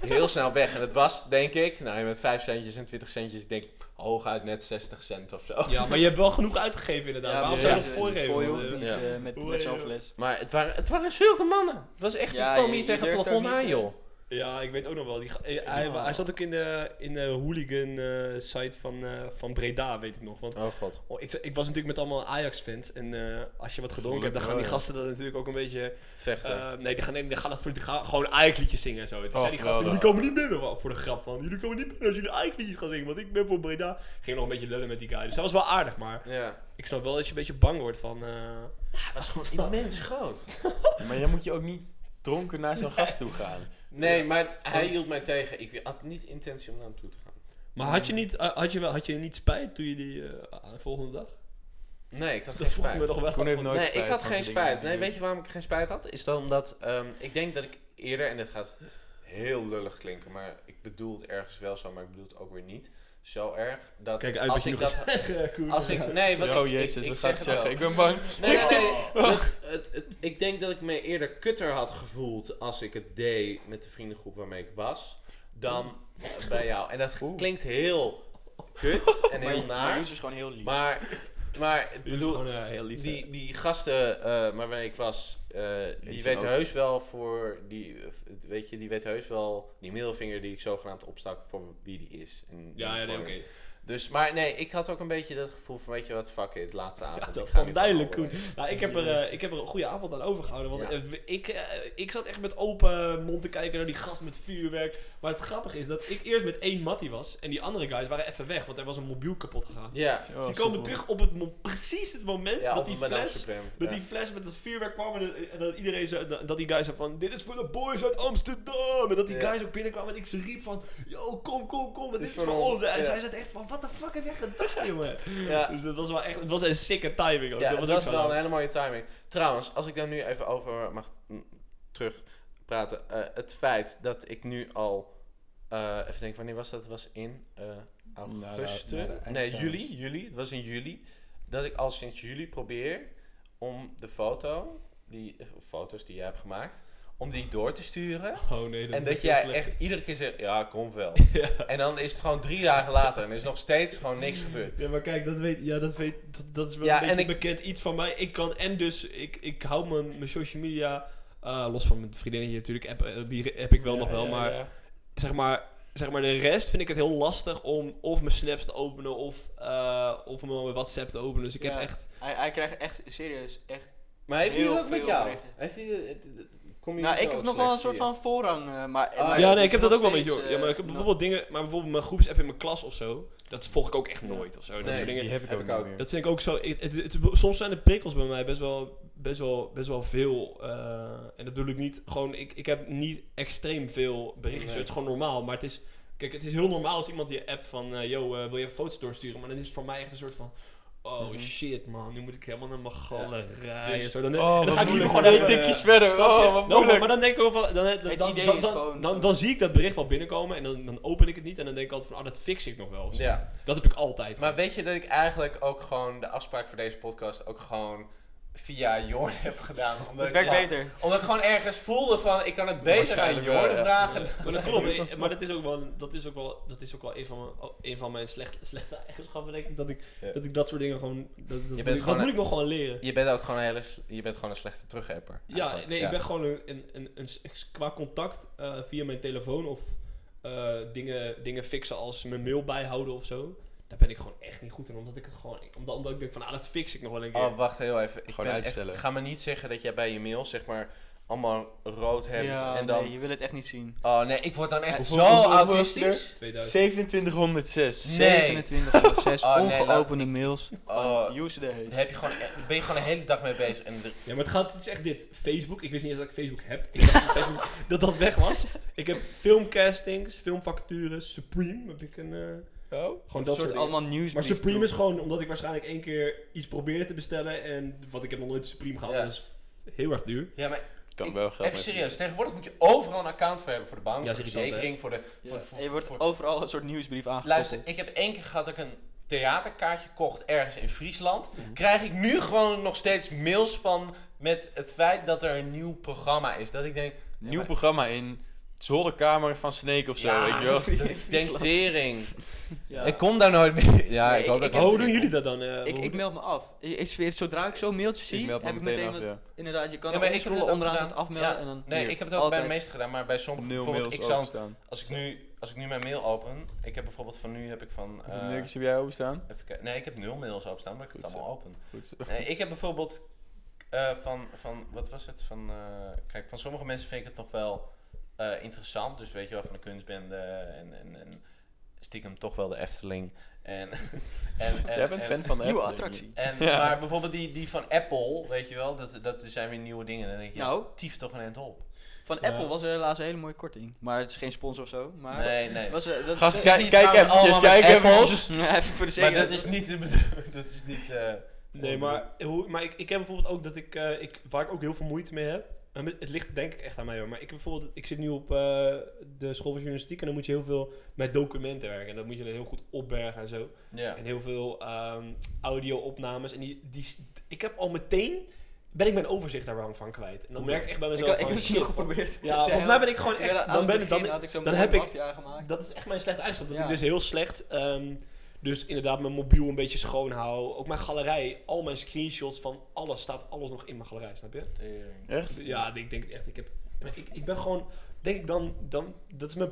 heel snel weg. En het was, denk ik, nou met 5 centjes en 20 centjes. Ik denk hooguit net 60 cent of zo. Ja, maar je hebt wel genoeg uitgegeven inderdaad. Ja, Waarom zou je ja, voorgeven? eh, eh, met, met eh, zo'n fles. Maar het waren, het waren zulke mannen. Het was echt, Ja, ik kwam hier tegen het plafond aan, joh. Ja, ik weet ook nog wel. Die, eh, hij, Ja. hij zat ook in de, in de hooligan eh, site van, eh, van Breda, weet ik nog. Want Oh god. oh, ik, ik was natuurlijk met allemaal Ajax-fans. En als je wat gedronken hebt, dan gaan die gasten dat natuurlijk ook een beetje... Vechten. nee, die gaan, nee, die gaan, die gewoon Ajax-liedjes zingen en zo. Toen Oh, zei die gasten, jullie komen niet binnen. Voor de grap van, jullie komen niet binnen als jullie Ajax-liedjes gaan zingen. Want ik ben voor Breda. Ging nog een beetje lullen met die guy. Dus dat was wel aardig, maar ja. ik snap wel dat je een beetje bang wordt van... Het was gewoon immens groot. Maar dan moet je ook niet dronken naar zo'n gast toe gaan. Nee, maar hij hield mij tegen. Ik had niet intentie om naar hem toe te gaan. Maar had je, niet, eh, had, je wel, had je niet spijt toen je die eh, de volgende dag? Nee, ik had Dat geen vroeg ik spijt. me nog wel. Heeft nooit nee, spijt ik had geen spijt. Nee, weet je waarom ik geen spijt had? Is dan omdat ehm, ik denk dat ik eerder, en dit gaat heel lullig klinken, maar ik bedoel het ergens wel zo, maar ik bedoel het ook weer niet zo erg. Dat Kijk uit als ik nog dat, zeggen, als ik, nee, wat Oh ik, jezus, ik, ik wat zeg gaat het het zeggen? Ik ben bang. Nee, nee, nee. Het, het, het, ik denk dat ik me eerder kutter had gevoeld als ik het deed met de vriendengroep waarmee ik was, dan bij jou. En dat Oeh. klinkt heel kut en heel Maar naar, Joes is gewoon heel lief. maar, maar ik bedoel, gewoon eh, heel lief. die, die gasten eh waarmee ik was, eh, die weten heus wel voor die, weet je, die weten heus wel die middelvinger die ik zogenaamd opstak voor wie die is. En ja, ja, nee, oké. Dus, maar nee, ik had ook een beetje dat gevoel van, weet je wat, fuck it, laatste avond. Ja, dat was duidelijk, Koen. weg. Nou, ik heb, er, eh, ik heb er een goede avond aan overgehouden. Want Ja. eh, ik, eh, ik zat echt met open mond te kijken naar die gast met vuurwerk. Maar het grappige is dat ik eerst met één Mattie was. En die andere guys waren even weg, want er was een mobiel kapot gegaan. Ja, Dus die komen terug op het mo- precies het moment ja dat die fles... Dat ja. die fles met dat vuurwerk kwam en dat, en dat iedereen zo, dat, die guys zei van, dit is voor de boys uit Amsterdam. En dat die Ja. guys ook binnenkwamen en ik ze riep van, yo, kom, kom, kom, dit is is voor voor ons. ons, En ja. zij zat echt van, what the fuck heb jij gedaan, jongen? Ja. Dus dat was wel echt, het was een sikke timing ook. Ja, dat was wel een hele mooie timing. Trouwens, als ik daar nu even over mag mm, terug praten. eh, het feit dat ik nu al, eh, even denken, wanneer was dat? Het was in eh, augustus? De- na de nee, eindexamens. juli, juli. Het was in juli. Dat ik al sinds juli probeer om de foto, die, foto's die jij hebt gemaakt, om die door te sturen. Oh nee, En is dat jij slecht. echt iedere keer zegt, ja, komt wel. Ja. En dan is het gewoon drie dagen later en er is nog steeds gewoon niks gebeurd. Ja, maar kijk, dat, weet, ja, dat, weet, dat, dat is wel Ja, een beetje en ik- bekend iets van mij. Ik kan, en dus, ik, ik hou mijn, mijn social media, eh, los van mijn vriendinnetje natuurlijk, app, eh, die heb ik wel nog wel, maar zeg maar, zeg maar de rest vind ik het heel lastig om of mijn snaps te openen of, eh, of mijn WhatsApp te openen. Dus ik Ja. heb echt... Hij, hij krijgt echt, serieus, echt... Maar heeft hij dat ook met jou? Heeft hij kom je Nou, ik heb nog wel een soort van voorrang, eh, maar... Ah, maar ja, nee, ik heb dat ook wel met joh. Ja, maar ik heb eh, bijvoorbeeld dingen... Maar bijvoorbeeld mijn groepsapp in mijn klas of zo, dat volg ik ook echt nooit of zo. Dat Nee. soort dingen. Die heb ik Heb ook meer. Dat vind ik ook zo. Het, het, het- soms zijn de prikkels bij mij best wel, best wel, best wel veel. eh, en dat bedoel ik niet. Gewoon, ik, ik heb niet extreem veel berichtjes. Nee. Het is gewoon normaal. Maar het is. Kijk, het is heel normaal als iemand je app van. eh, yo, eh, wil je even foto's doorsturen? Maar dan is het voor mij echt een soort van. Oh Mhm. shit, man. Nu moet ik helemaal naar mijn galerij. Dus- en zo. Dan, Oh, en dan ga ik liever gewoon twee even... tikjes verder. Oh, wat Nou, maar, moeilijk. maar dan denk ik wel van, dan, dan, Het dan, idee dan, is dan, gewoon dan, dan zie ik dat bericht wel binnenkomen en dan, dan open ik het niet en dan denk ik altijd van, ah, dat fix ik nog wel. Ja, Dat heb ik altijd. maar weet je dat ik eigenlijk ook gewoon de afspraak voor deze podcast ook gewoon via Jorn heb gedaan? Omdat Het ik werkt gewoon- beter. Omdat ik gewoon ergens voelde van, ik kan het beter aan Jorn ja. vragen. Maar dat klopt. Maar dat is ook wel, dat is ook wel, dat is ook wel een van mijn, een van mijn slechte, slechte eigenschappen, denk ik. Dat ik, Ja. dat, ik dat soort dingen gewoon, dat, dat, bent moet, ik- gewoon dat moet een- ik nog gewoon leren. Je bent ook gewoon een hele, je bent gewoon een slechte terugapper. Ja, nee, ik ben gewoon een, een, een, qua contact eh, via mijn telefoon of eh, dingen, dingen fixen als mijn mail bijhouden of zo. Daar ben ik gewoon echt niet goed in, omdat ik het gewoon, omdat, omdat ik denk van, ah, dat fix ik nog wel een keer. Oh, wacht heel even. Ik Gewoon ben echt- uitstellen. ga me niet zeggen dat jij bij je mail zeg maar allemaal rood hebt Ja, en dan... nee, je wil het echt niet zien. Oh nee, ik word dan echt zo autistisch. 2000. 2706. Nee. 27 of 6 Oh, nee, ongeopende mails Oh, van Use the daar heb je gewoon, e- daar ben je gewoon de hele dag mee bezig. En de- Ja, maar het, gaat, het is echt dit. Facebook. Ik wist niet eens dat ik Facebook heb. Ik dacht dat, Facebook, dat dat weg was. Ik heb filmcastings, filmvacatures, Supreme heb ik een... eh, oh? gewoon dat soort allemaal nieuws. Maar Supreme is gewoon omdat ik waarschijnlijk één keer iets probeerde te bestellen. En wat ik heb nog nooit Supreme gehad. Ja. Dat is heel erg duur. Ja, maar Kan ik- wel geld even serieus. Tegenwoordig moet je overal een account voor hebben. Voor de bank, Ja, voor de verzekering, voor de... Voor, Ja, voor- en je wordt voor- overal een soort nieuwsbrief aangekoppeld. Luister, ik heb één keer gehad dat ik een theaterkaartje kocht ergens in Friesland. Mhm. Krijg ik nu gewoon nog steeds mails van met het feit dat er een nieuw programma is. Dat ik denk... Nieuw maar- programma in zolderkamer van Snake of zo, Ja, weet je wel. denk tering. Ja. Ik kom daar nooit meer. Ja, Nee, ik ik- hoop dat ik hoe doen jullie dat dan? eh, Ik, ik meld me af. Ik, zweer, zodra ik zo'n mailtje zie, Ik meld me heb ik meteen af, wat, ja. inderdaad, je kan Ja, maar ik ook onderaan het afmelden Ja. en dan Nee, hier, ik heb het ook bij de altijd. meeste gedaan, maar bij sommige Nul bijvoorbeeld, mails ik openstaan. als ik nu als ik nu mijn mail open, ik heb bijvoorbeeld van nu heb ik van Hoeveel eh, mailtjes heb jij openstaan? even kijken. Nee, ik heb nul mails openstaan, maar ik heb het allemaal open. Goed zo. Nee, ik heb bijvoorbeeld eh, van, van, wat was het? Van, eh, kijk, van sommige mensen vind ik het nog wel eh, interessant. Dus weet je wel, van de kunstbende en, en, en stiekem toch wel de Efteling. En, en, en, Jij bent en- fan van de Nieuwe Efteling. attractie. En, Ja. Maar bijvoorbeeld die, die van Apple, weet je wel, dat, dat zijn weer nieuwe dingen. Dan denk je, Nou. tief toch een end op. Van Ja. Apple was er helaas een hele mooie korting. Maar het is geen sponsor of zo. Maar Nee, nee. was er, dat, Gast, Dat kijk, kijk eventjes, kijk eventjes. even voor de Maar zekerheid. dat is niet de bedoeling. Dat is niet... eh, Nee, maar, hoe, maar ik, ik heb bijvoorbeeld ook dat ik, eh, ik, waar ik ook heel veel moeite mee heb. Het ligt denk ik echt aan mij hoor. Maar ik bijvoorbeeld, ik zit nu op eh, de school van journalistiek en dan moet je heel veel met documenten werken. En dat moet je dan heel goed opbergen en zo. ja. En heel veel ehm, audio-opnames. En die, die, ik heb al meteen, ben ik mijn overzicht daarvan van kwijt. En dan merk ik echt bij ik, mezelf ik van, heb het nog geprobeerd. Ja, volgens mij ben ik gewoon echt, dan ben ik, dan, ik dan heb ik- dat is echt mijn slechte eigenschap. Dat ik dus heel slecht, ehm, dus inderdaad mijn mobiel een beetje schoon hou. Ook mijn galerij, al mijn screenshots van alles, staat alles nog in mijn galerij, snap je? Tering. Echt? Ja, ik denk echt, ik heb, ik, ik ben gewoon, denk ik dan, dan, dat is mijn,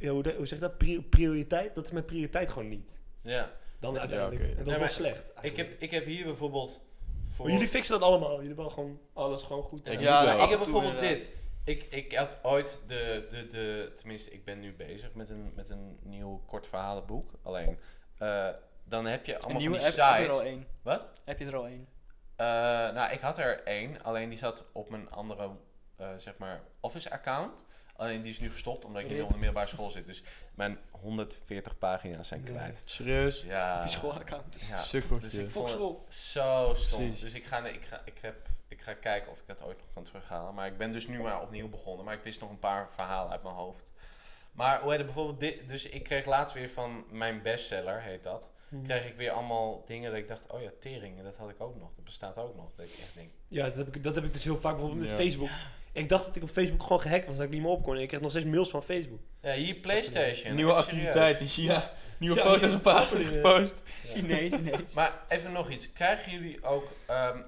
ja, hoe, zeg je dat, Pri- prioriteit? Dat is mijn prioriteit gewoon niet. Ja. Dan Ja, uiteindelijk. oké. En dat Ja, is wel slecht. Ik heb, ik heb hier bijvoorbeeld... Voor... Maar jullie fixen dat allemaal. Jullie hebben gewoon alles gewoon goed. Ja, Ik heb bijvoorbeeld inderdaad. dit. Ik, ik had ooit de, de, de... Tenminste, ik ben nu bezig met een, met een nieuw kort verhalenboek. Alleen, eh, dan heb je Een allemaal nieuwe van die heb, heb je er sites... al één. Wat? Heb je er al één? Eh, nou, ik had er één, alleen die zat op mijn andere, eh, zeg maar, Office-account. Alleen die is nu gestopt, omdat ik nu op de middelbare school zit. Dus mijn 140 pagina's zijn kwijt. Serieus? Ja. Op je schoolaccount. Ja. Dus ik vond zo stom. Precies. Dus ik ga, ik, ga, ik, heb, ik ga kijken of ik dat ooit nog kan terughalen. Maar ik ben dus nu maar opnieuw begonnen. Maar ik wist nog een paar verhalen uit mijn hoofd. Maar hoe heet het bijvoorbeeld dit? Dus ik kreeg laatst weer van mijn bestseller, heet dat. Mhm. Kreeg ik weer allemaal dingen dat ik dacht, oh ja, tering, dat had ik ook nog. Dat bestaat ook nog. Dat ik echt denk, Ja, dat heb, ik, dat heb ik dus heel vaak bijvoorbeeld met. Facebook. Ik dacht dat ik op Facebook gewoon gehackt was, dat ik niet meer op kon. En ik kreeg nog steeds mails van Facebook. Ja, hier PlayStation. Nieuwe activiteit in. China. Nieuwe Ja, foto ja. gepost. Chinees, Chinees. Maar even nog iets. Krijgen jullie ook ehm,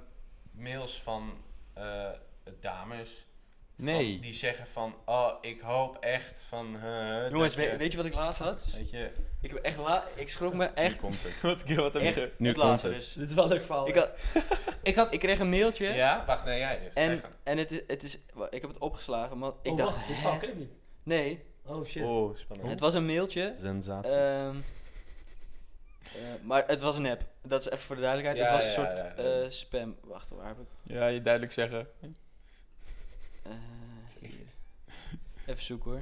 mails van eh, dames Nee. die zeggen van, oh, ik hoop echt van... eh, Jongens, je- weet, je wat ik laatst had? Weet je, Ik, heb echt la ik schrok me echt. nu komt het. Wat, wat heb je... echt Nu het komt laatste het. dus. Dit is wel een leuk verhaal. Ik, had, ik, had, ik kreeg een mailtje. Ja? Wacht, nee, jij eerst. En, en het, is, het is, ik heb het opgeslagen, want ik oh, dacht, wacht, dit hè? verhaal ken ik niet. nee, Oh shit. Oh, spannend. het was een mailtje. Sensatie. Ehm, eh, maar het was een app. Dat is even voor de duidelijkheid. Ja, het was een soort ja, ja. eh, spam. Wacht, waar heb ik? Ja, je duidelijk zeggen. Eh, hier. Even zoeken hoor.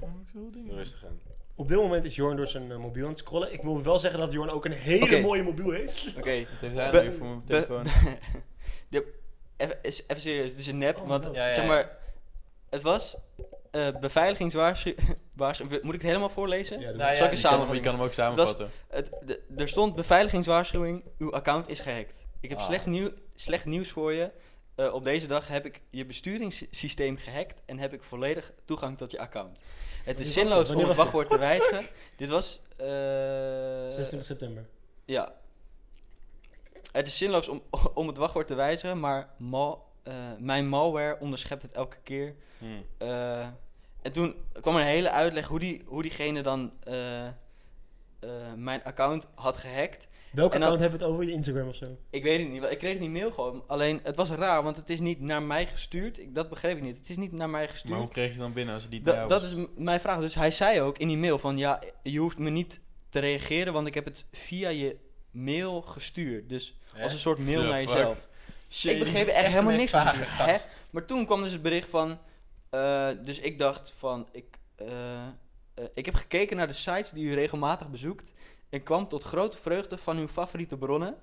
Rustig aan. Op dit moment is Jorn door zijn eh, mobiel aan het scrollen. Ik wil wel zeggen dat Jorn ook een hele Oké. mooie mobiel heeft. Oké. Wat heeft hij Be- nu voor mijn telefoon? De- even, is- even serieus, het is een nep. Oh, want no. Ja, ja, zeg ja. maar, het was eh beveiligingswaarschuwing. Moet ik het helemaal voorlezen? Ja, Nou ja, Zal ik samenvatting je kan hem ook Het was- samenvatten. Het, de- er stond beveiligingswaarschuwing, uw account is gehackt. Ik heb Ah. slecht, nieuw, slecht nieuws voor je. Eh, op deze dag heb ik je besturingssysteem gehackt en heb ik volledig toegang tot je account. Het is zinloos om het wachtwoord te wijzigen. Dit was... eh, 26 september. ja. Het is zinloos om, om het wachtwoord te wijzigen, maar mal, eh, mijn malware onderschept het elke keer. Hmm. Eh, en toen kwam er een hele uitleg hoe, die, hoe diegene dan eh, mijn account had gehackt. Welk En dan- account hebben we het over? Je Instagram of zo? Ik weet het niet, wel, ik kreeg die mail gewoon. Alleen, het was raar, want het is niet naar mij gestuurd. Ik, dat begreep ik niet. Het is niet naar mij Maar hoe gestuurd. kreeg je dan binnen als het niet Da- dat is mijn vraag. Dus hij zei ook in die mail van, ja, je hoeft me niet te reageren, want ik heb het via je mail gestuurd. Dus als een soort mail The naar fuck? jezelf. Shady. Ik begreep er echt helemaal niks van. Maar toen kwam dus het bericht van... eh, dus ik dacht van... Ik, eh, ik heb gekeken naar de sites die u regelmatig bezoekt... en kwam tot grote vreugde van uw favoriete bronnen.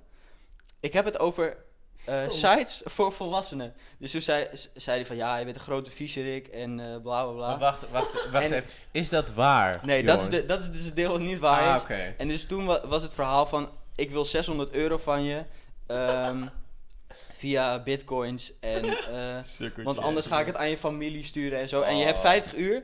Ik heb het over eh, Oh. sites voor volwassenen. Dus toen zei, zei hij van... Ja, je bent een grote viezerik en eh bla bla bla. Maar wacht, wacht, wacht En- even. Is dat waar? nee, dat is, de, dat is dus het deel niet waar Ah, is. oké. En dus toen wa- was het verhaal van, ik wil 600 euro van je ehm, via bitcoins. En, eh, want anders ga ik het aan je familie sturen en zo. En je hebt Oh. 50 uur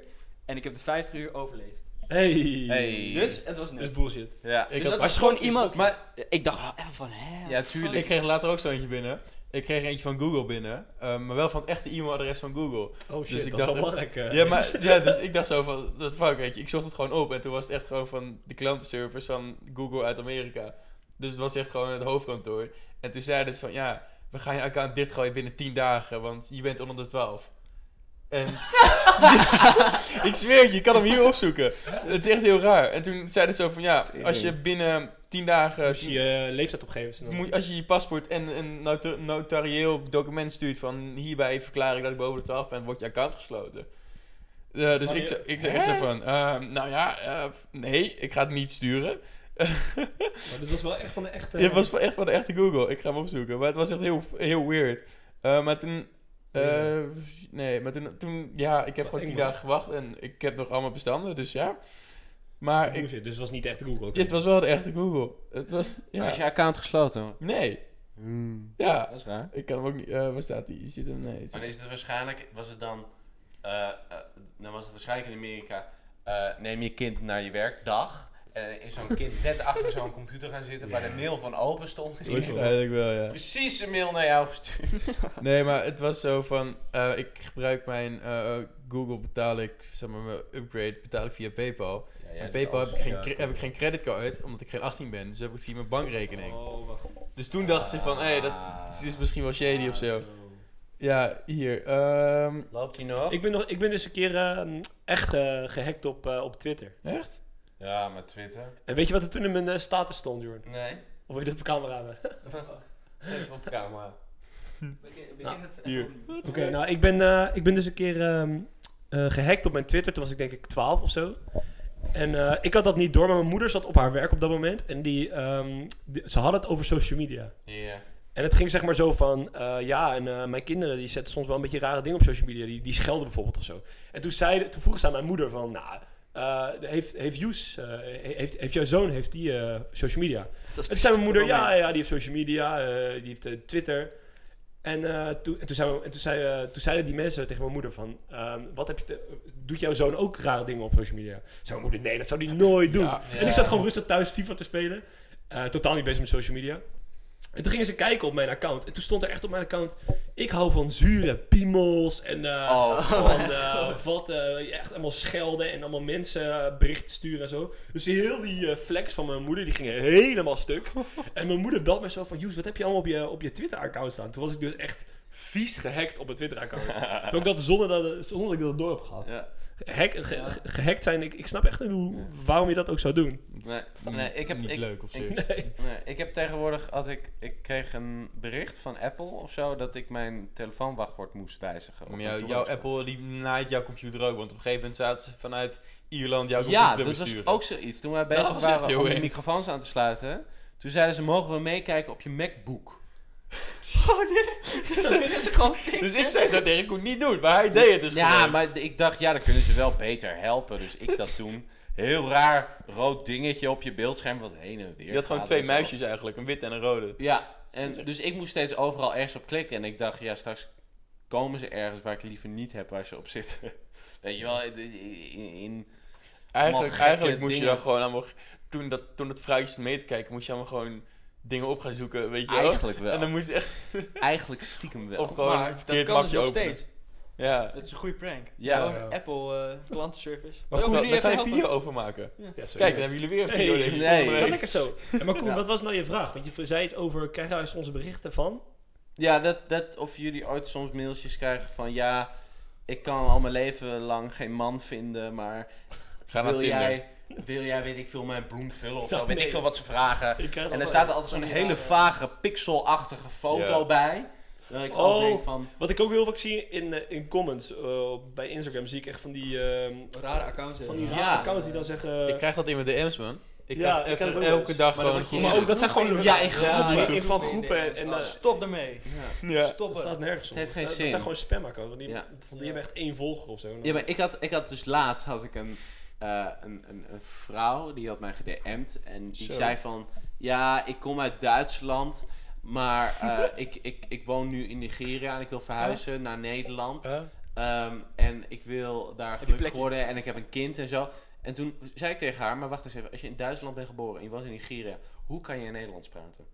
en ik heb de 50 uur overleefd. Hey. Hey. Dus het was Dat is net. bullshit. Ja. Ik Dus dat was gewoon iemand. Maar ik dacht oh, even van, hè? Ja, tuurlijk. Ik kreeg later ook zo eentje binnen. Ik kreeg eentje van Google binnen, eh, maar wel van het echte e-mailadres van Google. Oh shit, Dus ik dat is wel dacht belangrijk. eh. Ja, maar ja, dus ik dacht zo van, wat fuck, weet je. Ik zocht het gewoon op en toen was het echt gewoon van de klantenservice van Google uit Amerika. Dus het was echt gewoon het hoofdkantoor. En toen zeiden ze van, ja, we gaan je account dichtgooien binnen 10 dagen, want je bent onder de 12. En ik zweer het je, je kan hem hier opzoeken. Het is echt heel raar. En toen zeiden ze zo van, ja, als je binnen 10 dagen... Als je je leeftijd opgeeft. dan- Moet, als je je paspoort en een nota- notarieel document stuurt van hierbij verklaar ik dat ik boven de 12 ben, wordt je account gesloten. Eh, dus ik, zei- ik zeg echt zo van, ehm, nou ja, eh, nee, ik ga het niet sturen. Maar dit was wel echt van de echte... Het was wel echt van de echte Google, ik ga hem opzoeken. Maar het was echt heel, heel weird. Eh, maar toen, eh, nee, maar toen, toen, ja, ik heb gewoon eng, 10 man. dagen gewacht en ik heb nog allemaal bestanden, dus ja. Maar ik, dus het was niet echt Google. oké. het was wel de echte Google. Het was, Maar ja, Is je account gesloten? nee. Ja, Dat is raar. ik kan hem ook niet, eh, waar staat die? Zit hem, nee. Maar is het waarschijnlijk, was het dan, eh, eh, dan was het waarschijnlijk in Amerika, eh, neem je kind naar je werkdag. En is zo'n kind net achter zo'n computer gaan zitten waar de mail van open stond. Wel, ja. precies een mail naar jou gestuurd. Nee, maar het was zo van, eh, ik gebruik mijn eh, Google betaal ik, zeg maar, mijn upgrade betaal ik via PayPal. en PayPal heb ik, geen, heb ik geen creditcard, omdat ik geen 18 ben. Dus heb ik het via mijn bankrekening. Oh, wacht. Dus toen dachten ze van, hé, hey, dat Ah. het is misschien wel shady of zo. Ja, hier. ehm, Loopt hij nog? Ik ben, nog, ik ben dus een keer ehm, echt eh, gehackt op, eh, op Twitter. echt? Ja, maar Twitter. En weet je wat er toen in mijn eh, status stond, Jorn? Nee. Of wil je dit op camera hebben? Even op camera. Hier. Oké, nou, ik ben, eh, ik ben dus een keer ehm, eh, gehackt op mijn Twitter. Toen was ik denk ik 12 of zo. En eh, ik had dat niet door, maar mijn moeder zat op haar werk op dat moment. En die, ehm, die- ze hadden het over social media. Ja. En het ging zeg maar zo van, eh, ja, en eh, mijn kinderen die zetten soms wel een beetje rare dingen op social media. Die, die schelden bijvoorbeeld of zo. En toen, zei, toen vroeg ze aan mijn moeder van, nou, eh, heeft, heeft Joes, eh, heeft, heeft jouw zoon, heeft die eh, social media? En toen zei mijn moeder, ja, ja, die heeft social media, die heeft Twitter. En, toen, en, toen, zei, en toen, zei, toen zeiden die mensen tegen mijn moeder van, ehm, wat heb je te, doet jouw zoon ook rare dingen op social media? Zei mijn moeder, nee, dat zou die nooit doen. Ja. En ik zat gewoon rustig thuis FIFA te spelen. Totaal niet bezig met social media. En toen gingen ze kijken op mijn account. En toen stond er echt op mijn account... Ik hou van zure piemels en eh, Oh, van eh, wat... eh, echt allemaal schelden en allemaal mensen berichten sturen en zo. Dus heel die flex van mijn moeder, die gingen helemaal stuk. en mijn moeder belt mij zo van... Joes, wat heb je allemaal op je, op je Twitter-account staan? Toen was ik dus echt vies gehackt op mijn Twitter-account. Toen ik dat zonder dat, zonder dat ik dat door heb gehad. Ja. Hack, ge- ge- gehackt zijn, ik, ik snap echt niet hoe, waarom je dat ook zou doen. Nee, nee, ik heb, niet ik, leuk op zich. ik, nee, ik heb tegenwoordig, als ik, ik kreeg een bericht van Apple of zo, dat ik mijn telefoonwachtwoord moest wijzigen. op Maar een jouw, Apple die naait jouw computer ook, want op een gegeven moment zaten ze vanuit Ierland jouw Ja, computer dat te was besturen. ook zoiets. Toen wij Dat bezig echt waren om de microfoons aan te sluiten, toen zeiden ze, mogen we meekijken op je MacBook? Dus ik zei zo tegen Koen, niet doen, maar hij deed het dus ja, gewoon. maar ik dacht, ja, dan kunnen ze wel beter helpen. Dus ik dat toen. Heel raar rood dingetje op je beeldscherm wat heen en weer Je had gewoon gaat twee en zo. muisjes eigenlijk, een wit en een rode. Ja, en dus ik moest steeds overal ergens op klikken. En ik dacht, ja, straks komen ze ergens waar ik liever niet heb waar ze op zitten. Weet je wel, in... in Eigenlijk, gekke eigenlijk moest je dingen. dan gewoon allemaal, toen, dat, toen het fruitjes mee te kijken, moest je allemaal gewoon dingen op gaan zoeken, weet je wel. eigenlijk wel. En dan moest je echt, Eigenlijk stiekem wel. of gewoon maar een dat kan dus nog openen. steeds. Ja. Dat is een goede prank. Ja. Gewoon Ja. Apple eh, klantenservice. Maar Daar kan jullie je even een video over maken. Ja, Kijk, dan hebben jullie weer een video. nee, nee. lekker zo. En maar Koen, Ja. wat was nou je vraag? Want je zei iets over, krijgen wij onze berichten van? Ja, dat, dat of jullie ooit soms mailtjes krijgen van... Ja, ik kan al mijn leven lang geen man vinden, maar... Ga naar wil Tinder. Wil jij, weet ik veel, mijn bloem vullen of Ja, zo? Weet nee. ik veel wat ze vragen. En er staat er altijd zo'n hele vage, pixelachtige foto Ja. bij. Dat ik Oh. denk van... Wat ik ook heel vaak zie in, eh, in comments eh, bij Instagram, zie ik echt van die, ehm, Rare accounts. van die Ja. rare accounts die dan zeggen... Ik krijg dat in mijn DM's, man. Ik Ja, ik elke dag Maar gewoon... maar ook dat zijn gewoon... Ja, in ja, groepen. in van groepen. En, eh, stop ermee. Ja. Stop dat het. staat nergens op. Het heeft geen dat, zin. Dat zijn gewoon spam-accounts. Want die, Ja. van die hebben echt één volger of zo. Ja, maar ik had, ik had dus laatst had ik een, eh, een, een, een vrouw, die had mij gedM'd. En die Zo. zei van... Ja, ik kom uit Duitsland... Maar eh, ik, ik, ik woon nu in Nigeria en ik wil verhuizen naar Nederland. Huh? Ehm, en ik wil daar gelukkig worden en ik heb een kind en zo. En toen zei ik tegen haar, maar wacht eens even, als je in Duitsland bent geboren en je woont in Nigeria, hoe kan je in Nederlands praten?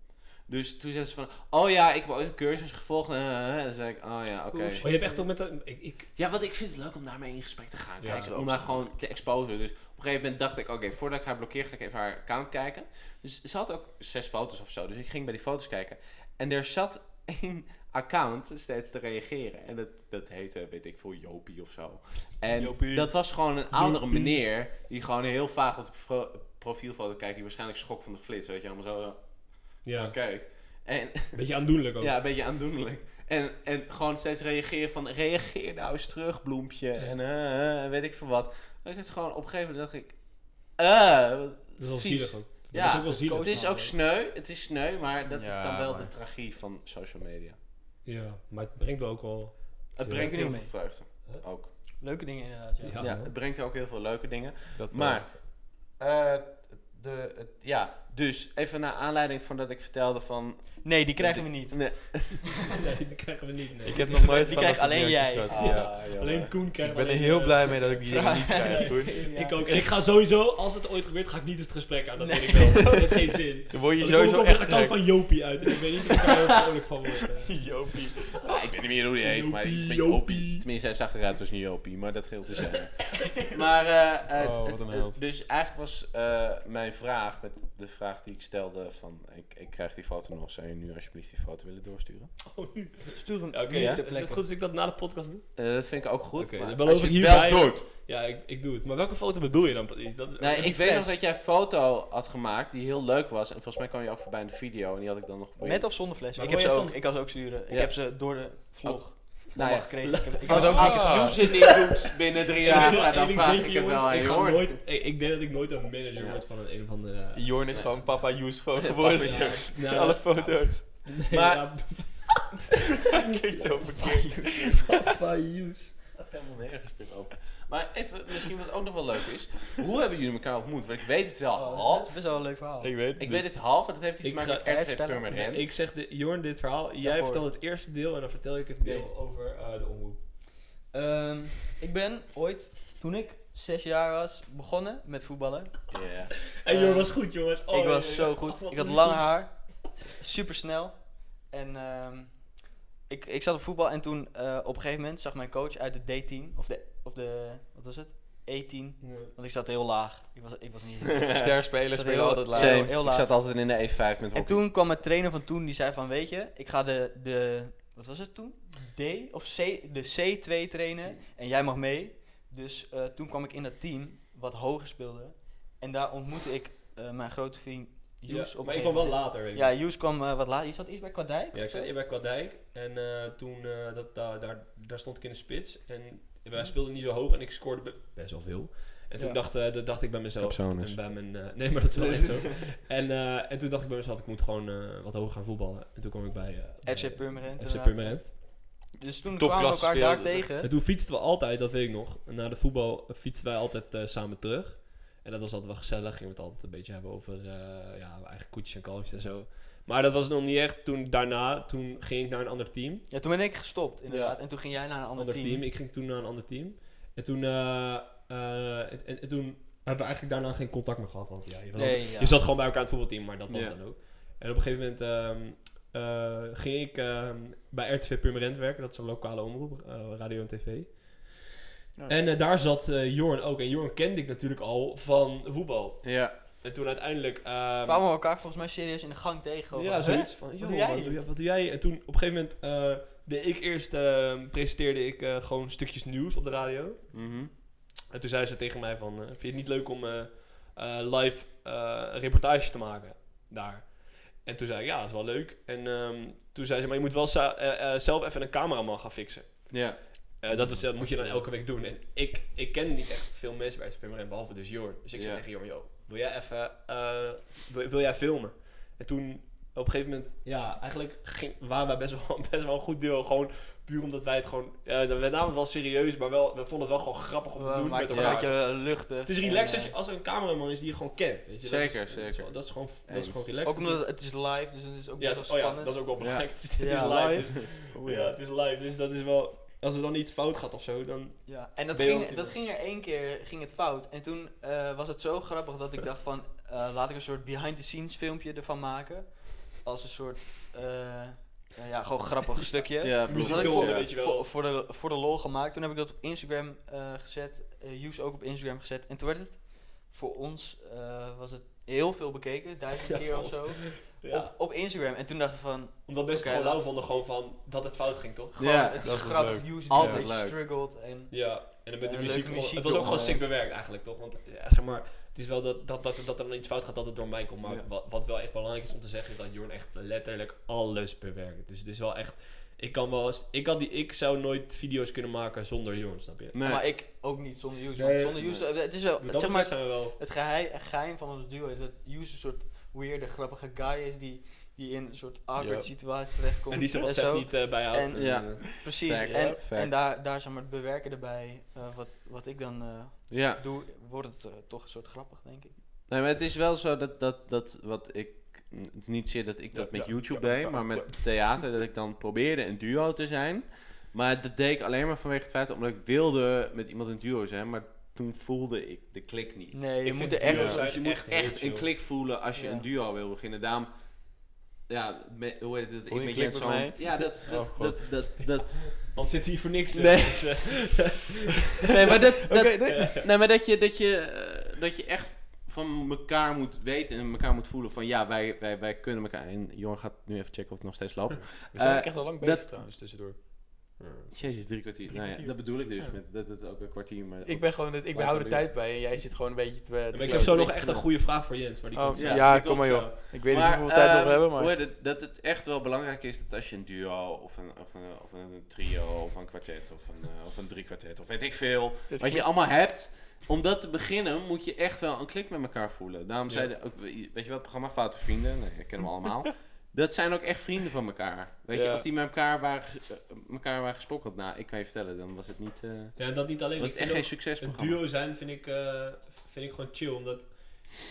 Dus toen zei ze van, oh ja, ik heb ooit een cursus gevolgd. eh, en dan zei ik, oh ja, oké. Maar je hebt echt ook met... de- Ik, ik, Ja, want ik vind het leuk om daarmee in gesprek te gaan. Ja, om haar gewoon te exposen. Dus op een gegeven moment dacht ik, oké, voordat ik haar blokkeer, ga ik even haar account kijken. Dus ze had ook zes foto's of zo. Dus ik ging bij die foto's kijken. En er zat één account steeds te reageren. En dat, dat heette, weet ik veel, Jopie of zo. En Jopie. dat was gewoon een oudere Jopie. meneer die gewoon heel vaag op de pro- profielfoto kijkt. Die waarschijnlijk schrok van de flits, weet je. Allemaal zo, ja, oké. En beetje aandoenlijk ook. ja, een beetje aandoenlijk. En, en gewoon steeds reageren van, reageer nou eens terug, bloempje. En eh, eh, weet ik veel wat. Ik het gewoon op een gegeven moment dacht ik, eh, wat Dat is wel zielig ook. Ja, dat is ook wel zielig. Het is ook sneu, het is sneu, maar dat is dan wel maar- de tragie van social media. Ja, maar het brengt wel ook wel... Het brengt heel veel vreugde. Huh? Ook. Leuke dingen inderdaad, ja. Ja. Ja, het brengt ook heel veel leuke dingen. Dat Maar, eh, de, het, ja, dus even naar aanleiding van dat ik vertelde van... Nee, die krijgen we niet. Nee. nee, die krijgen we niet. Nee. Ik heb nog nooit Die van krijgt alleen jij. Ja. Ah. Alleen Koen krijgt Ik ben er heel eh, blij mee dat ik die dingen niet krijg. Koen. Ik ook. En ik ga sowieso, als het ooit gebeurt, ga ik niet het gesprek aan. Dat weet ik wel. Dat heeft geen zin. Dan word je Want ik sowieso ook op echt gek. van Jopie uit. En ik weet niet of ik daar heel vrolijk van word. eh. Jopie. Ja, ik weet niet meer hoe die heet, maar iets met Jopie. Tenminste, hij zag eruit als niet Jopie, maar dat geldt dus zeggen. maar, eh, eh, Oh, wat het- een het- held. dus eigenlijk was eh, mijn vraag, met de vraag die ik stelde van, ik, ik krijg die foto nog, zou je nu alsjeblieft die foto willen doorsturen? Oh, nu. Stuur hem Oké, ja. Is het goed als ik dat na de podcast doe? Eh, dat vind ik ook goed. Oké, maar dan beloof ik hierbij- doet. Ja, ik, ik doe het. Maar welke foto bedoel je dan precies? Dat is Nee, ik weet nog dat jij een foto had gemaakt die heel leuk was. En volgens mij kwam je ook voorbij in de video. En die had ik dan nog... Met of zonder fles? Ik, heb ze ook, ik kan ze ook sturen. Ik heb ze door de vlog Nou ja. gekregen. Ik heb, ik Als, ook als het niet doet binnen drie jaar, Ja, dan vraag zeker, ik het wel aan nooit, ik, denk dat ik nooit een manager word van een, een of andere... Jorn is gewoon papa Joes gewoon geworden. Papa nou, Alle foto's. Nee, Maar- Klinkt zo verkeerd. Papa Joes. Dat helemaal nergens meer over. Maar even, misschien wat ook nog wel leuk is. Hoe hebben jullie elkaar ontmoet? Want ik weet het wel Oh, dat is half. best wel een leuk verhaal. Ik weet Ik weet het half, want dat heeft iets Ik te maken met RTV vertellen. Purmerend. Ik zeg de, Jorn dit verhaal. Jij Daarvoor. vertelt het eerste deel en dan vertel ik het deel over eh, de omroep. Ehm, ik ben ooit, toen ik zes jaar was, begonnen met voetballen. Ja. En Jorn was goed, jongens. Oh, ik was zo goed. Oh, ik had lang goed. haar. Super snel. En ehm, ik, ik zat op voetbal en toen eh, op een gegeven moment zag mijn coach uit de D10, of de, of de wat was het? E10. Want ik zat heel laag. Ik was, ik was niet... Sterspelers Dat spelen heel- altijd laag. Heel Ik laag. zat altijd in de E5 met hockey. En toen kwam mijn trainer van toen, die zei van, weet je, ik ga de, de wat was het toen? D of C, de C2 trainen en jij mag mee. Dus eh, toen kwam ik in dat team, wat hoger speelde. En daar ontmoette ik eh, mijn grote vriend Joes Ja, op maar een ik kwam wel later, weet ik. Ja, Joes kwam eh, wat later. Je zat iets bij Kwadijk? Ja, ik zat bij Kwadijk en eh, toen eh, dat, daar, daar, daar stond ik in de spits en wij speelden niet zo hoog en ik scoorde be- best wel veel. En toen Ja. dacht, eh, dacht ik bij mezelf. En bij mijn, eh, nee, maar dat is wel echt zo. En, eh, en toen dacht ik bij mezelf, ik moet gewoon eh, wat hoger gaan voetballen. En toen kwam ik bij eh, FC Purmerend. FC. Purmerend. Dus toen kwamen we elkaar daar tegen. En toen fietsten we altijd, dat weet ik nog. Na de voetbal fietsten wij altijd eh, samen terug. En dat was altijd wel gezellig. Gingen we het altijd een beetje hebben over eh, ja, mijn eigen koetjes en kalfjes en zo. Maar dat was nog niet echt. Toen daarna, toen ging ik naar een ander team. Ja, toen ben ik gestopt, inderdaad. Ja. En toen ging jij naar een ander, ander team. team. Ik ging toen naar een ander team. En toen, eh, eh, en, en, en toen hebben we eigenlijk daarna geen contact meer gehad. Want ja, je, ja. je zat gewoon bij elkaar aan het voetbalteam, maar dat was Ja. dan ook. En op een gegeven moment ehm, eh, ging ik ehm, bij RTV Purmerend werken. Dat is een lokale omroep, eh, radio en tv. En daar zat eh Jorn ook. En Jorn kende ik natuurlijk al van voetbal. Ja. En toen uiteindelijk... ehm, kwamen we elkaar volgens mij serieus in de gang tegen. Ja, van, zoiets "Hè? van, Wat joh, doe jij wat, hier?" doe jij, wat doe jij? En toen op een gegeven moment eh, deed ik eerst, ehm, presenteerde ik eh, gewoon stukjes nieuws op de radio. Mhm. En toen zei ze tegen mij van, eh, vind je het niet leuk om eh, eh, live eh, een reportage te maken daar? En toen zei ik, ja, dat is wel leuk. En ehm, toen zei ze, maar je moet wel zelf even een cameraman gaan fixen. Ja. Eh, dat, is, dat moet je dan elke week doen. En ik, ik ken niet echt veel mensen bij het Purmerend, behalve dus Jorn. Dus ik zei tegen Jorn, joh, wil jij even, eh, wil, wil jij filmen? En toen, op een gegeven moment, ja, eigenlijk ging, waren wij best wel, best wel een goed duo. Gewoon puur omdat wij het gewoon, ja, we namen het wel serieus, maar wel, we vonden het wel gewoon grappig om te doen met elkaar. het een beetje luchtig. Het is relaxed als, je, als er een cameraman is die je gewoon kent. Weet je? Dat Zeker, is- dat is zeker. Dat is gewoon, dat is gewoon relaxed. Ook omdat het, is live, dus het is ook ja, best wel oh ja, spannend. dat is ook wel belangrijk. Het is, het is Ja, live. dus- ja, het is live. Dus dat is wel... Als er dan iets fout gaat of zo, dan... Ja, en dat ging, dat ging er één keer ging het fout. En toen eh, was het zo grappig dat ik dacht van, eh, laat ik een soort behind the scenes filmpje ervan maken. Als een soort, eh, ja, ja, gewoon grappig stukje. Ja, Dus dat ik voor, weet je wel. Voor, voor, de, voor de lol gemaakt. Toen heb ik dat op Instagram eh, gezet. eh Use ook op Instagram gezet. En toen werd het voor ons, eh, was het heel veel bekeken. Duizend Ja, keer of zo. Ja. Op, op Instagram. En toen dacht ik van, Omdat mensen Oké, het gewoon lauw vonden, gewoon van dat het fout ging, toch? gewoon, Ja, het is dat is grappig. leuk. Use Altijd leuk. struggled. En Ja, en dan met de muziek, Het was ook gewoon sick bewerkt eigenlijk, toch? Want ja, zeg maar, het is wel dat, dat, dat, dat er dan iets fout gaat, dat het door mij komt. Maar Ja. wat, wat wel echt belangrijk is om te zeggen, is dat Jorn echt letterlijk alles bewerkt. Dus het is wel echt... Ik kan wel eens... Ik, had die, ik zou nooit video's kunnen maken zonder Jorn, snap je? Nee. Maar ik ook niet zonder. Nee, want zonder nee. Eh, het is wel, Met dat zeg maar, betreft zijn we wel... het geheim, geheim van ons duo is dat Use een soort weirde, grappige guy is die, die in een soort awkward Ja. situatie terechtkomt. En die zich wat zegt niet eh, bijhoudt. En- Ja. eh, Precies, Fact. en, Fact. en daar, daar zeg maar het bewerken erbij, eh, wat, wat ik dan eh, Ja. doe, wordt het eh, toch een soort grappig, denk ik. Nee, maar het is wel zo dat, dat, dat wat ik... Het is niet zeer dat ik dat Ja, met YouTube ja, deed, ja, maar ja. met theater dat ik dan probeerde een duo te zijn. Maar dat deed ik alleen maar vanwege het feit omdat ik wilde met iemand een duo zijn, maar toen voelde ik de klik niet. Nee, je Ik moet er echt... dus je moet echt een klik voelen als je Ja. een duo wil beginnen. Daarom, ja, me- hoe heet het? Voel ik een ben klik Jens met zo'n- mij? Ja, dat, dat, Oh, God. dat, dat, dat, Want zit hier voor niks. Nee. Dus, eh, nee, maar dat, dat, nee. nee, maar dat je, dat je, eh, dat je echt van elkaar moet weten en elkaar moet voelen van ja, wij, wij, wij kunnen elkaar. En Jorn gaat nu even checken of het nog steeds loopt. We zijn Eh, echt al lang dat- bezig trouwens, tussendoor. Jezus, drie kwartier. Drie nou ja, kwartier. dat bedoel ik dus. Ja. Met, dat het ook een kwartier. Maar Ik ben gewoon, ik hou de tijd bij en jij zit gewoon een beetje te, ik heb zo nog echt een goede vraag voor Jens. Maar die Oh, komt ja, Ja, die kom maar joh. zo. Ik weet niet hoeveel tijd we nog ehm, hebben, maar... het, dat het echt wel belangrijk is dat als je een duo of een, of een, of een trio of een kwartet of een, eh, of een drie kwartet of weet ik veel, Het wat je allemaal hebt, om dat te beginnen moet je echt wel een klik met elkaar voelen. Daarom Ja. zeiden ook, weet je wel, het programma Foute Vrienden, nee, dat kennen we allemaal. Dat zijn ook echt vrienden van elkaar. Weet je, als die met elkaar waren, eh, elkaar waren gesprokkeld, nou, ik kan je vertellen, dan was het niet, eh Ja, dat niet alleen. was het echt geen succesprogramma. Een duo zijn vind ik, eh, vind ik gewoon chill. Omdat,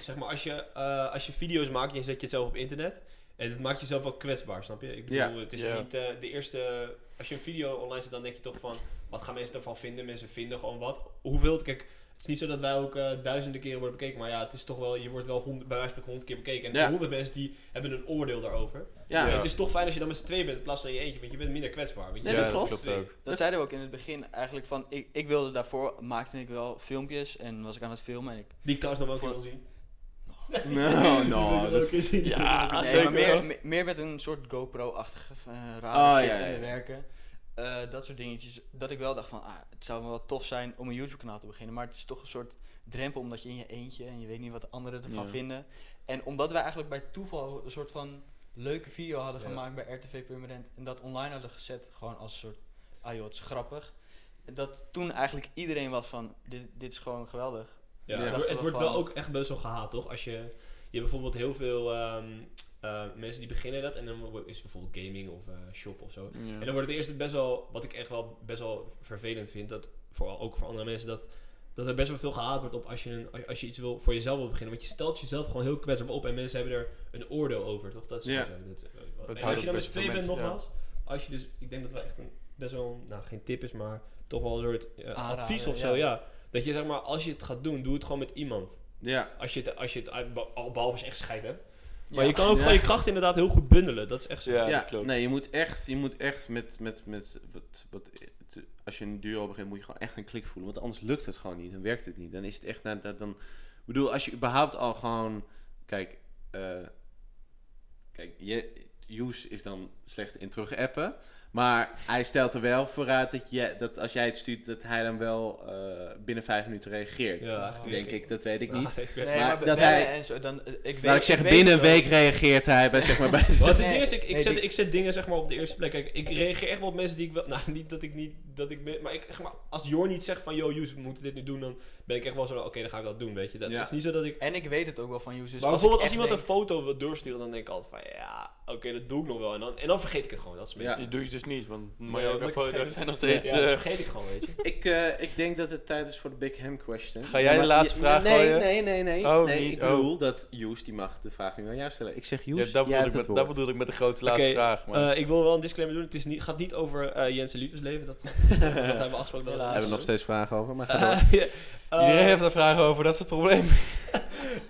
zeg maar, als je, eh, als je video's maakt en je zet je zelf op internet. En het maakt jezelf wel kwetsbaar, snap je? Ik bedoel, Ja. het is Ja. niet eh, de eerste... Als je een video online zet, dan denk je toch van... Wat gaan mensen ervan vinden? Mensen vinden gewoon wat. Hoeveel... Kijk, Het is niet zo dat wij ook eh, duizenden keren worden bekeken, maar ja, het is toch wel, je wordt wel bij wijze van spreken honderd keer bekeken. En Ja. honderd mensen die hebben een oordeel daarover. Ja, het is toch fijn als je dan met z'n twee bent in plaats van je eentje, want je bent minder kwetsbaar. je. Nee, dat klopt. ook. Dat zeiden we ook in het begin eigenlijk van, ik, ik wilde daarvoor, maakte ik wel filmpjes en was ik aan het filmen en ik... Die ik trouwens nog wel wil zien. No, Die no. ik dat- zien. Ja, Nee, zeker maar meer, meer met een soort GoPro-achtige uh, Oh, shit ja, ja. werken. Eh, dat soort dingetjes. Dat ik wel dacht van, ah, het zou wel tof zijn om een YouTube-kanaal te beginnen. Maar het is toch een soort drempel, omdat je in je eentje en je weet niet wat de anderen ervan Ja. vinden. En omdat wij eigenlijk bij toeval een soort van leuke video hadden Ja. gemaakt bij RTV Permanent. En dat online hadden gezet, gewoon als een soort, ah joh, het is grappig. Dat toen eigenlijk iedereen was van, dit, dit is gewoon geweldig. Ja, Ja. het, wordt- wel ook echt best wel gehaat, toch? Als je, je hebt bijvoorbeeld heel veel ehm, eh, mensen die beginnen dat en dan is het bijvoorbeeld gaming of eh, shop of zo. Ja. En dan wordt het eerst best wel, wat ik echt wel best wel vervelend vind, dat voor, ook voor andere mensen, dat, dat er best wel veel gehaat wordt op als je, een, als je iets wil, voor jezelf wil beginnen. Want je stelt jezelf gewoon heel kwetsbaar op en mensen hebben er een oordeel over, toch? Dat is Ja. zo. Dat, eh, en ook als je dan met z'n tweeën bent, ja. nogmaals, als je dus, ik denk dat wel echt een, best wel, nou geen tip is, maar toch wel een soort advies of ja. zo, ja. Dat je zeg maar, als je het gaat doen, doe het gewoon met iemand. Ja, Als je het, als je het behalve als je echt scheid hebt. Maar Ja. je kan ook Ja. gewoon je kracht inderdaad heel goed bundelen. Dat is echt zo. Ja, ja, dat klopt. nee, je moet echt, je moet echt met, met, met wat, wat, als je een duo begint, moet je gewoon echt een klik voelen, want anders lukt het gewoon niet, dan werkt het niet. Dan is het echt, nou, dat- dan, ik bedoel, als je überhaupt al gewoon, kijk, eh, kijk, je, Joes is dan slecht in terug appen, maar hij stelt er wel vooruit dat, je, dat als jij het stuurt, dat hij dan wel eh, binnen vijf minuten reageert. Ja, denk ik, dat weet ik niet. Ik weet- Nee, Maar maar, dat hij- en zo, dan, eh, ik weet, weet binnen een week reageert hij bij, zeg maar, bij... Wat het Nee, ding is, ik, ik, nee, zet, die- ik zet dingen zeg maar op de eerste plek. Kijk, ik reageer echt wel op mensen die ik wel... Nou, niet dat ik niet... Dat ik maar, ik, zeg maar als Jor niet zegt van... Yo, Joes, we moeten dit nu doen. Dan ben ik echt wel zo... Oké, dan ga ik dat doen, weet je. Dat Ja. is niet zo dat ik... En ik weet het ook wel van users. maar als bijvoorbeeld als iemand denk- een foto wil doorsturen... Dan denk ik altijd van... Ja, oké, dat doe ik nog wel. En dan, en dan vergeet ik het gewoon. Dat is een Ja. beetje- Die doe je dus niet, want Nee, dat foto's zijn nog steeds... Ja, eh, dat vergeet ik gewoon, weet je. Ik, eh, ik denk dat het tijd is voor de Big Ham question. Ga jij de laatste vraag nee, gooien? Nee, nee, nee. Oh, nee niet? ik Oh. bedoel dat Joes, die mag de vraag nu aan jou stellen. Ik zeg Joes, ja, dat, jij bedoel ik met, het dat bedoel ik met de grote laatste vraag. Maar. Eh, ik wil wel een disclaimer doen. Het is niet, gaat niet over eh Jens en Liefdes leven. Dat, dat hebben we afgesproken. dat- Helaas. Hebben we nog steeds vragen over, maar door. Eh, Iedereen heeft daar vragen over, dat is het probleem.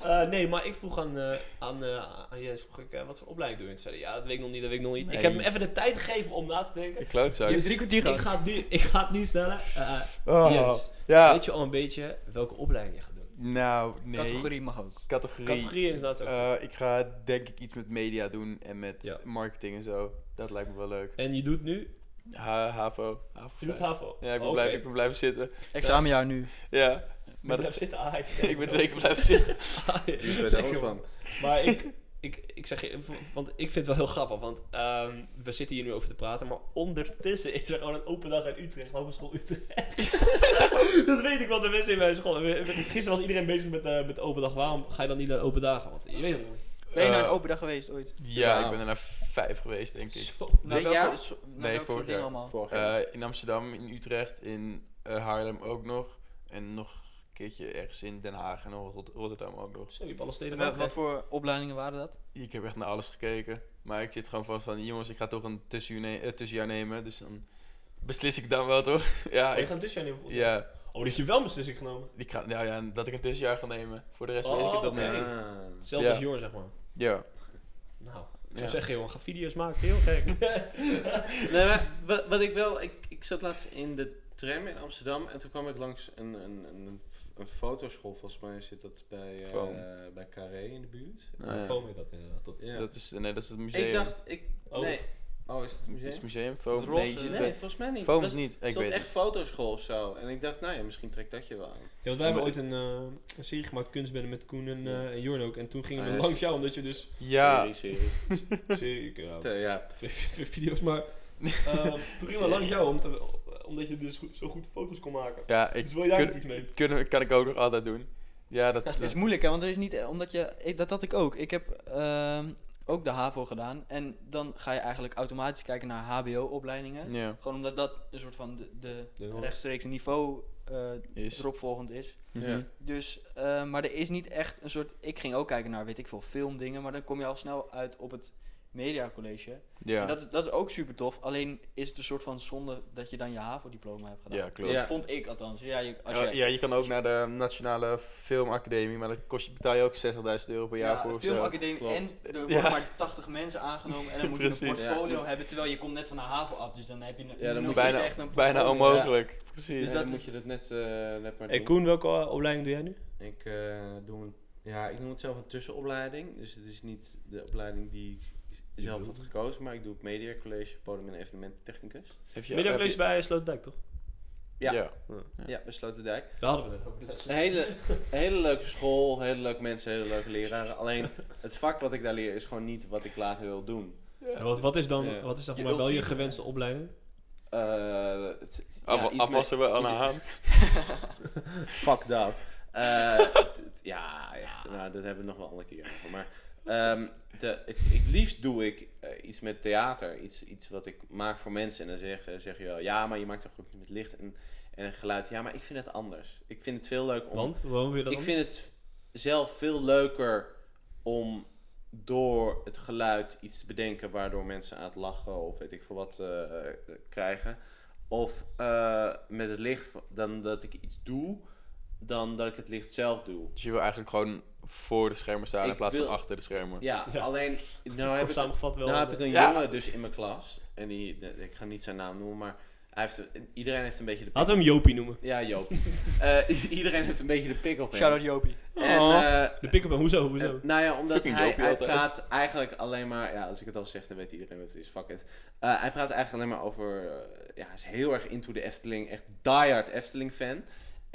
Eh, nee, maar ik vroeg aan, eh aan, eh, aan Jens, vroeg ik, wat voor opleiding doe je? Toen zei ja, dat weet ik nog niet, dat weet ik nog niet. Nee. Ik heb hem even de tijd gegeven om na te denken. Ik klootzak. Je hebt drie kwartier Ik ga het nu, ik ga het nu stellen. Eh, Oh, Jens, ja. weet je al een beetje welke opleiding je gaat doen? Nou, nee. Categorie mag ook. Categorie. Categorie is inderdaad ook. Eh, ik ga denk ik iets met media doen en met Ja. marketing en zo. Dat lijkt me wel leuk. en je doet nu? Ha HAVO. HAVO Je doet vijf. HAVO? Ja, ik ben, blij, ik ben blijven zitten. Examenjaar nu. Ja. Maar Maar blijf dat, zitten. Ah, ik, ik ben twee keer blijven zitten. Ik weet er Zeker, alles man. van. Maar ik, ik, ik zeg je, want ik vind het wel heel grappig, want ehm, we zitten hier nu over te praten, maar ondertussen is er gewoon een open dag in Utrecht, Hogeschool Utrecht. dat weet ik, want de mensen in mijn school. Gisteren was iedereen bezig met, eh, met de open dag. Waarom ga je dan niet naar de open dagen? Want je weet het niet. Ben je naar een Eh, open dag geweest ooit? Ja, ik ben er naar vijf geweest, denk ik. Zo. Naar Dit welke, jaar? so- naar Nee, welke vorig soort dingen jaar. allemaal? Vorig jaar. Eh, in Amsterdam, in Utrecht, in eh, Haarlem ook nog. En nog een keertje ergens in Den Haag en Rot- Rotterdam ook nog. Zo, je hebt alle steden gehad, wat voor opleidingen waren dat? Ik heb echt naar alles gekeken. Maar ik zit gewoon van, van jongens, ik ga toch een tussenjaar, ne- eh, tussenjaar nemen. Dus dan beslis ik dan wel, toch? ja, Oh, je ik, gaat tussenjaar nemen? ja, Oh, dus je wel een beslissing genomen. ik ga, nou ja, dat ik een tussenjaar ga nemen. Voor de rest weet ik Oh, het oké. niet. Ah. Hetzelfde Ja. als Jorn, zeg maar. Ja. Nou, ik zou Ja. zeggen, jongen, ga video's maken. Heel gek. Nee, maar wat, wat ik wel... Ik, ik zat laatst in de tram in Amsterdam en toen kwam ik langs een, een, een, een fotoschool. Volgens mij zit dat bij, eh, bij Carré in de buurt. Nou ja. Foam heet dat inderdaad. Ja. Dat is, nee, dat is het museum. ik dacht... Ik, Oh. Nee. Oh, is het het Dat museum? is het museum, Foam. Het Nee, roze- je zit Nee, bij- volgens mij niet. Foam is niet, ik Het weet was echt het. fotoschool of zo. En ik dacht, nou ja, misschien trekt dat je wel aan. Ja, want wij hebben ooit een, eh, een serie gemaakt, Kunstbenden met Koen en, eh, en Jorn ook. En toen gingen we Ah, ja, langs jou, omdat je dus... Ja, Serie, serie. serie, ik, ja, Te- ja. twee, twee video's, maar... eh, toen gingen we langs jou, om te- omdat je dus zo goed foto's kon maken. ja ik, Dus wil jij kun- niet iets mee? kunnen, kan ik ook nog altijd doen. Ja, dat, Het is moeilijk hè, want er is niet, eh, omdat je, ik- dat had ik ook. Ik heb ehm, ook de HAVO gedaan en dan ga je eigenlijk automatisch kijken naar HBO-opleidingen. ja, Gewoon omdat dat een soort van de, de De- rechtstreeks niveau eh is. eropvolgend is. Mhm. Ja. Dus, eh, maar er is niet echt een soort, ik ging ook kijken naar weet ik veel filmdingen, maar dan kom je al snel uit op het mediacollege. En Ja, dat, is- dat is ook super tof. Alleen is het een soort van zonde dat je dan je HAVO-diploma hebt gedaan. ja klopt. Ja. Dat vond ik althans. Ja, je, als Ja, je, ja, je kan ook naar de Nationale Filmacademie, maar dan kost je, betaal je ook 60.000 euro per jaar ja, voor. een of zo. filmacademie Klopt. en er worden Ja. maar 80 mensen aangenomen en dan moet je een portfolio Ja. hebben, terwijl je komt net van de HAVO af, dus dan heb je n- dan nog moet niet bijna, echt een bijna onmogelijk. Precies. Dus Dus dan dat moet je dat net, eh, net maar doen. Koen, welke opleiding doe jij nu? Ik eh, doe een, ja, ik noem het zelf een tussenopleiding. Dus het is niet de opleiding die ik zelf had gekozen, maar ik doe het Media College, podium- en evenemententechnicus. Heb je- Media College je- bij Sloterdijk, toch? Ja. ja. Ja, bij Sloterdijk. Daar hadden we het over. les. Een hele, hele leuke school, hele leuke mensen, hele leuke leraren. Alleen het vak wat ik daar leer is gewoon niet wat ik later wil doen. En wat, wat is dan Ja. wat is Je maar wel je gewenste opleiding? Eh, het- ja, Af, iets afwassen we aan Haan. Fuck dat. Eh, ja, echt. Nou, dat hebben we nog wel een keer over. Maar ehm, de, het, het liefst doe ik eh, iets met theater. Iets, iets wat ik maak voor mensen. En dan zeggen zeg je wel, ja, maar je maakt toch ook iets met licht en, en geluid. Ja, maar ik vind het anders. Ik vind het veel leuker om... Want, waarom wil je dat Ik vind het zelf veel leuker om door het geluid iets te bedenken waardoor mensen aan het lachen of weet ik veel wat eh, krijgen. Of eh, met het licht dan dat ik iets doe, dan dat ik het licht zelf doe. Dus je wil eigenlijk gewoon voor de schermen staan in plaats wil- van achter de schermen. Ja, Ja. alleen nou heb, ik, samengevat wel. nou heb ik een Ja. jongen dus in mijn klas. En die, ik ga niet zijn naam noemen, maar hij heeft, iedereen heeft een beetje de pik Laten we hem Jopie noemen. Ja, Joop. Eh, iedereen heeft een beetje de pik op hem. Shout-out Jopie. En, Oh. eh, De pick-up en hoezo, hoezo? Eh, nou ja, omdat Fucking hij, Jopie hij praat eigenlijk alleen maar... Ja, als ik het al zeg, dan weet iedereen wat het is. Fuck it. Eh, hij praat eigenlijk alleen maar over... eh, ja, hij is heel erg into de Efteling. Echt diehard Efteling-fan.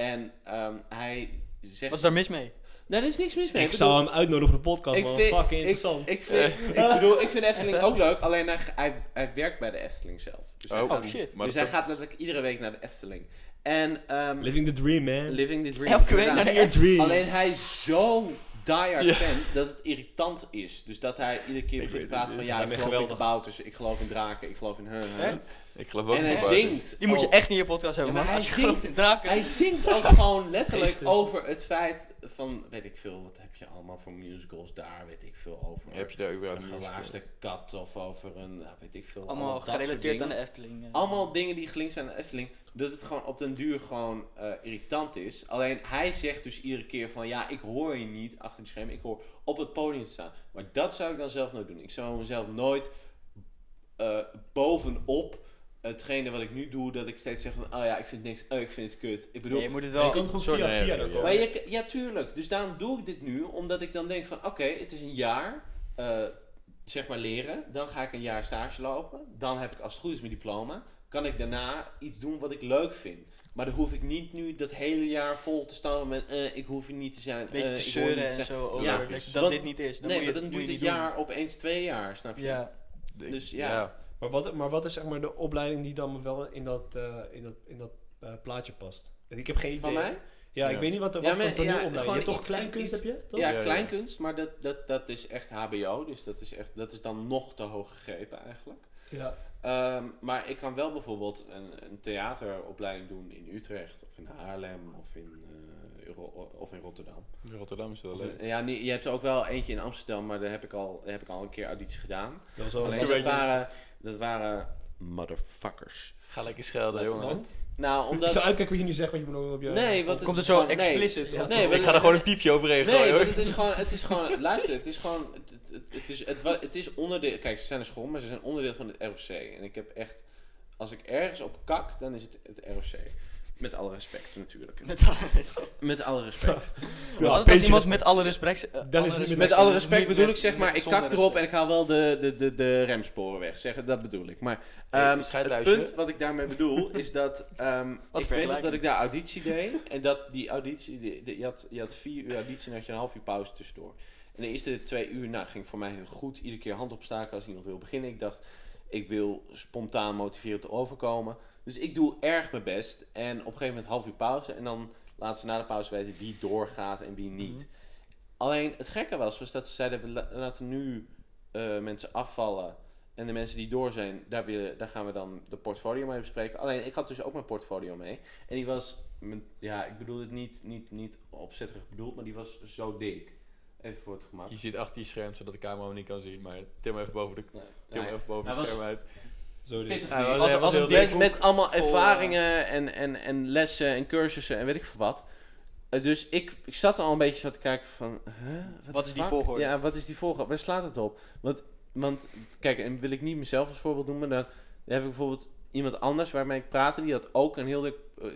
En ehm, hij zegt... Wat is daar mis mee? Nee, er is niks mis mee. ik zou hem uitnodigen voor de podcast, ik man. vind, Fucking ik, interessant. ik, vind, ik bedoel, ik vind de Efteling ook leuk. Alleen hij, hij, hij werkt bij de Efteling zelf. Dus hij Oh, gaat, oh, shit. Maar dus hij gaat letterlijk iedere week naar de Efteling. En... ehm, Living the dream, man. living the dream. Elke week naar de. Alleen hij is zo diehard Ja. fan dat het irritant is. Dus dat hij iedere keer begint te praten van ja, ik geloof geweldig. in kabouters, ik geloof in draken, ik geloof in hun. hun. Echt? Ik geloof ook En hij niet het zingt. Die moet je echt in je podcast hebben, Ja, maar hij zingt- in draken. Hij zingt ook gewoon letterlijk Geestig. over het feit van, weet ik veel, wat heb je allemaal voor musicals daar, weet ik veel over. Heb je daar überhaupt een een gelaarsde kat of over een, nou, weet ik veel. Allemaal gerelateerd aan de Efteling. eh. Allemaal dingen die gelinkt zijn aan de Efteling. Dat het gewoon op den duur gewoon eh, irritant is. Alleen hij zegt dus iedere keer van ja, ik hoor je niet achter de schermen. Ik hoor op het podium staan. Maar dat zou ik dan zelf nooit doen. Ik zou mezelf nooit eh, bovenop hetgene wat ik nu doe, dat ik steeds zeg van oh ja, ik vind niks, oh, ik vind het kut. Ik bedoel, Nee, je moet het je wel... kan het gewoon soort- via, via ja. maar komen. je, ja, tuurlijk. Dus daarom doe ik dit nu, omdat ik dan denk van, oké, het is een jaar, eh, zeg maar leren. Dan ga ik een jaar stage lopen. Dan heb ik, als het goed is, mijn diploma. Kan ik daarna iets doen wat ik leuk vind. Maar dan hoef ik niet nu dat hele jaar vol te staan met, eh, ik hoef hier niet te zijn. Een beetje eh, te zeuren en zo over Ja, dat, dit niet is. Dan nee, moet je, maar dan je duurt het doen. jaar opeens twee jaar, snap je? Ja. Ik- Dus ja. Maar wat, maar wat is zeg maar de opleiding die dan wel in dat, eh, in dat, in dat eh, plaatje past? Ik heb geen idee. Van mij? Ja, ik weet niet wat, de- Ja, wat maar- voor toneelopleiding. ja, je hebt gewoon toch kleinkunst, heb je? Toch? Ja, Ja, ja. kleinkunst, maar dat, dat, dat is echt HBO. Dus dat is, echt, dat is dan nog te hoog gegrepen eigenlijk. Ja. Ehm, maar ik kan wel bijvoorbeeld een, een theateropleiding doen in Utrecht of in Haarlem of in, eh, of in Rotterdam. Rotterdam is wel leuk. in- ja, niet, je hebt er ook wel eentje in Amsterdam, maar daar heb ik al, heb ik al een keer auditie gedaan. Dat was wel Alleen een waren, dat waren motherfuckers. Ga lekker schelden, jongen. Nou, Ik omdat... zou uitkijken wat je nu zegt, want je moet nog op je... Nee, wat Komt het er zo gewoon- nee. explicit? Ja. Nee, Ik ga er gewoon een piepje overheen Nee, gooien, want hoor. het is gewoon, het is gewoon, luister, het is gewoon, het, het, het, is, het is onderdeel, kijk, ze zijn een school, maar ze zijn onderdeel van het ROC. En ik heb echt, als ik ergens op kak, dan is het het ROC. Met alle respect natuurlijk. Met alle respect. Met alle respect. Ja, als beetje iemand met alle respect... Dan is respect- Met alle respect bedoel met- ik zeg maar, met ik kak erop en ik haal wel de, de, de, de remsporen weg. Zeg, dat bedoel ik. Maar Hey, ehm, het punt wat ik daarmee bedoel is dat ehm, ik weet nog dat ik daar auditie deed. En dat die auditie, die, die- je, had, je had vier uur auditie en dan had je een half uur pauze tussendoor. En de eerste twee uur nou, ging voor mij heel goed. Iedere keer hand opstaken als iemand wil beginnen. Ik dacht, ik wil spontaan motiverend overkomen. Dus ik doe erg mijn best. En op een gegeven moment half uur pauze. En dan laten ze na de pauze weten wie doorgaat en wie niet. Alleen het gekke was, was dat ze zeiden, we la- laten nu eh, mensen afvallen. En de mensen die door zijn, daar, willen, daar gaan we dan de portfolio mee bespreken. Alleen ik had dus ook mijn portfolio mee. En die was, ja, ik bedoel het niet, niet, niet opzettelijk bedoeld, maar die was zo dik. Even voor het gemak. Je zit achter je scherm, zodat de camera hem niet kan zien. Maar til hem even boven, de, Nee. hem even boven het was scherm uit. Zo dit. pittig. Hij was- als, een met, met allemaal vol, ervaringen en, en, en lessen en cursussen en weet ik veel wat. Eh, dus ik, ik zat al een beetje zo te kijken van... Huh, Wat is die volgorde? Ja, wat is die volgorde? Waar slaat het op? Want, want kijk, en wil ik niet mezelf als voorbeeld noemen. Dan heb ik bijvoorbeeld iemand anders waarmee ik praatte. Die had ook een, heel, eh,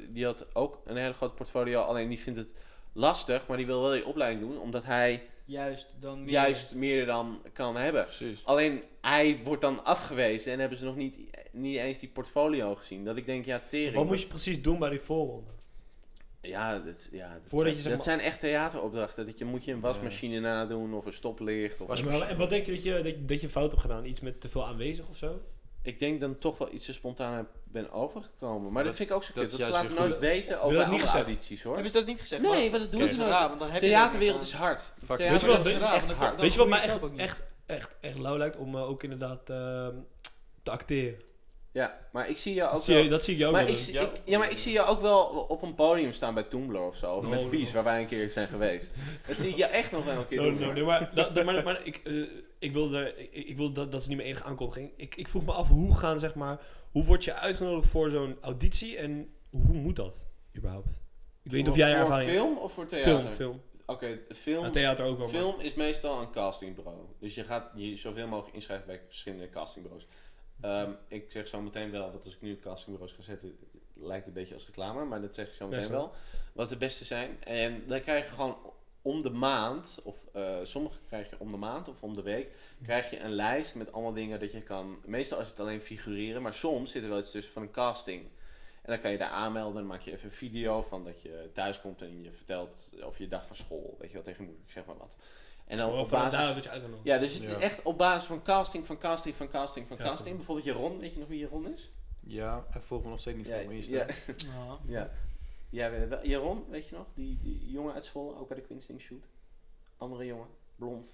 die had ook een hele groot portfolio. Alleen die vindt het lastig, maar die wil wel die opleiding doen. Omdat hij Juist, dan meer. juist meer dan kan hebben. Precies. Alleen hij wordt dan afgewezen en hebben ze nog niet, niet eens die portfolio gezien. Dat ik denk, ja, tering. Wat moet je precies doen bij die voorronde? Ja, dat, ja, dat, Voordat zijn, je zeg dat zijn echt theateropdrachten. Dat je, moet je een wasmachine nadoen of een stoplicht. Of Maar, en wat denk je dat, je dat je dat je fout hebt gedaan? Iets met te veel aanwezig of zo? Ik denk dan toch wel iets te spontaan ben overgekomen. Maar dat, Dat- vind ik ook zo dat kut. Dat ze juist laten nooit weten, dat niet andere gezegd? audities hoor. Hebben ze dat niet gezegd? Nee, maar dat doen ze dat is nooit. raar, want dan heb De je er niks theaterwereld is hard. Fuck. Theater- Weet je wat- is hard. Weet je wat mij echt, echt, echt, echt lauw lijkt? Om eh, ook inderdaad ehm, te acteren. Ja, maar ik zie jou ook Dat zie, wel... je, dat zie ik jou ook Maar wel ik, Ja. ik- ja, maar ik zie jou ook wel op een podium staan bij Tumblr of zo. Of No, met no. Peace, waar wij een keer zijn geweest. Dat zie ik jou echt nog wel een keer No, doen. nee, maar, dat, dat- maar, maar ik, eh, ik wilde, ik, ik wilde dat, dat is niet mijn enige aankondiging. Ik, ik vroeg me af, hoe gaan, zeg maar, hoe word je uitgenodigd voor zo'n auditie en hoe moet dat überhaupt? Ik weet niet of jij voor ervaring hebt. film of voor theater? Film, film. Oké, film, theater ook wel. maar- film is meestal een castingbureau. Dus je gaat je zoveel mogelijk inschrijven bij verschillende castingbureaus. Ehm, ik zeg zo meteen wel, want als ik nu castingbureaus ga zetten, het lijkt een beetje als reclame, maar dat zeg ik zo meteen wel. Wat de beste zijn. En dan krijg je gewoon om de maand, of eh, sommige krijg je om de maand of om de week, krijg je een lijst met allemaal dingen dat je kan. Meestal is het alleen figureren, maar soms zit er wel iets tussen van een casting. En dan kan je daar aanmelden, dan maak je even een video van dat je thuis komt en je vertelt over je dag van school. Weet je wel, tegen je moeder, ik zeg maar wat. En dan op basis... Ja, dus het is echt op basis van casting, van casting, van casting, van Ja, casting. Bijvoorbeeld Jeroen, weet je nog wie Jeroen is? Ja, hij volgt me nog steeds niet Ja, van mijn Insta. ja, Ja. Ja. Ja, weet je wel. Jeroen, weet je nog? Die, die jongen uit Zwolle, ook bij de Quinsting Shoot. Andere jongen, blond.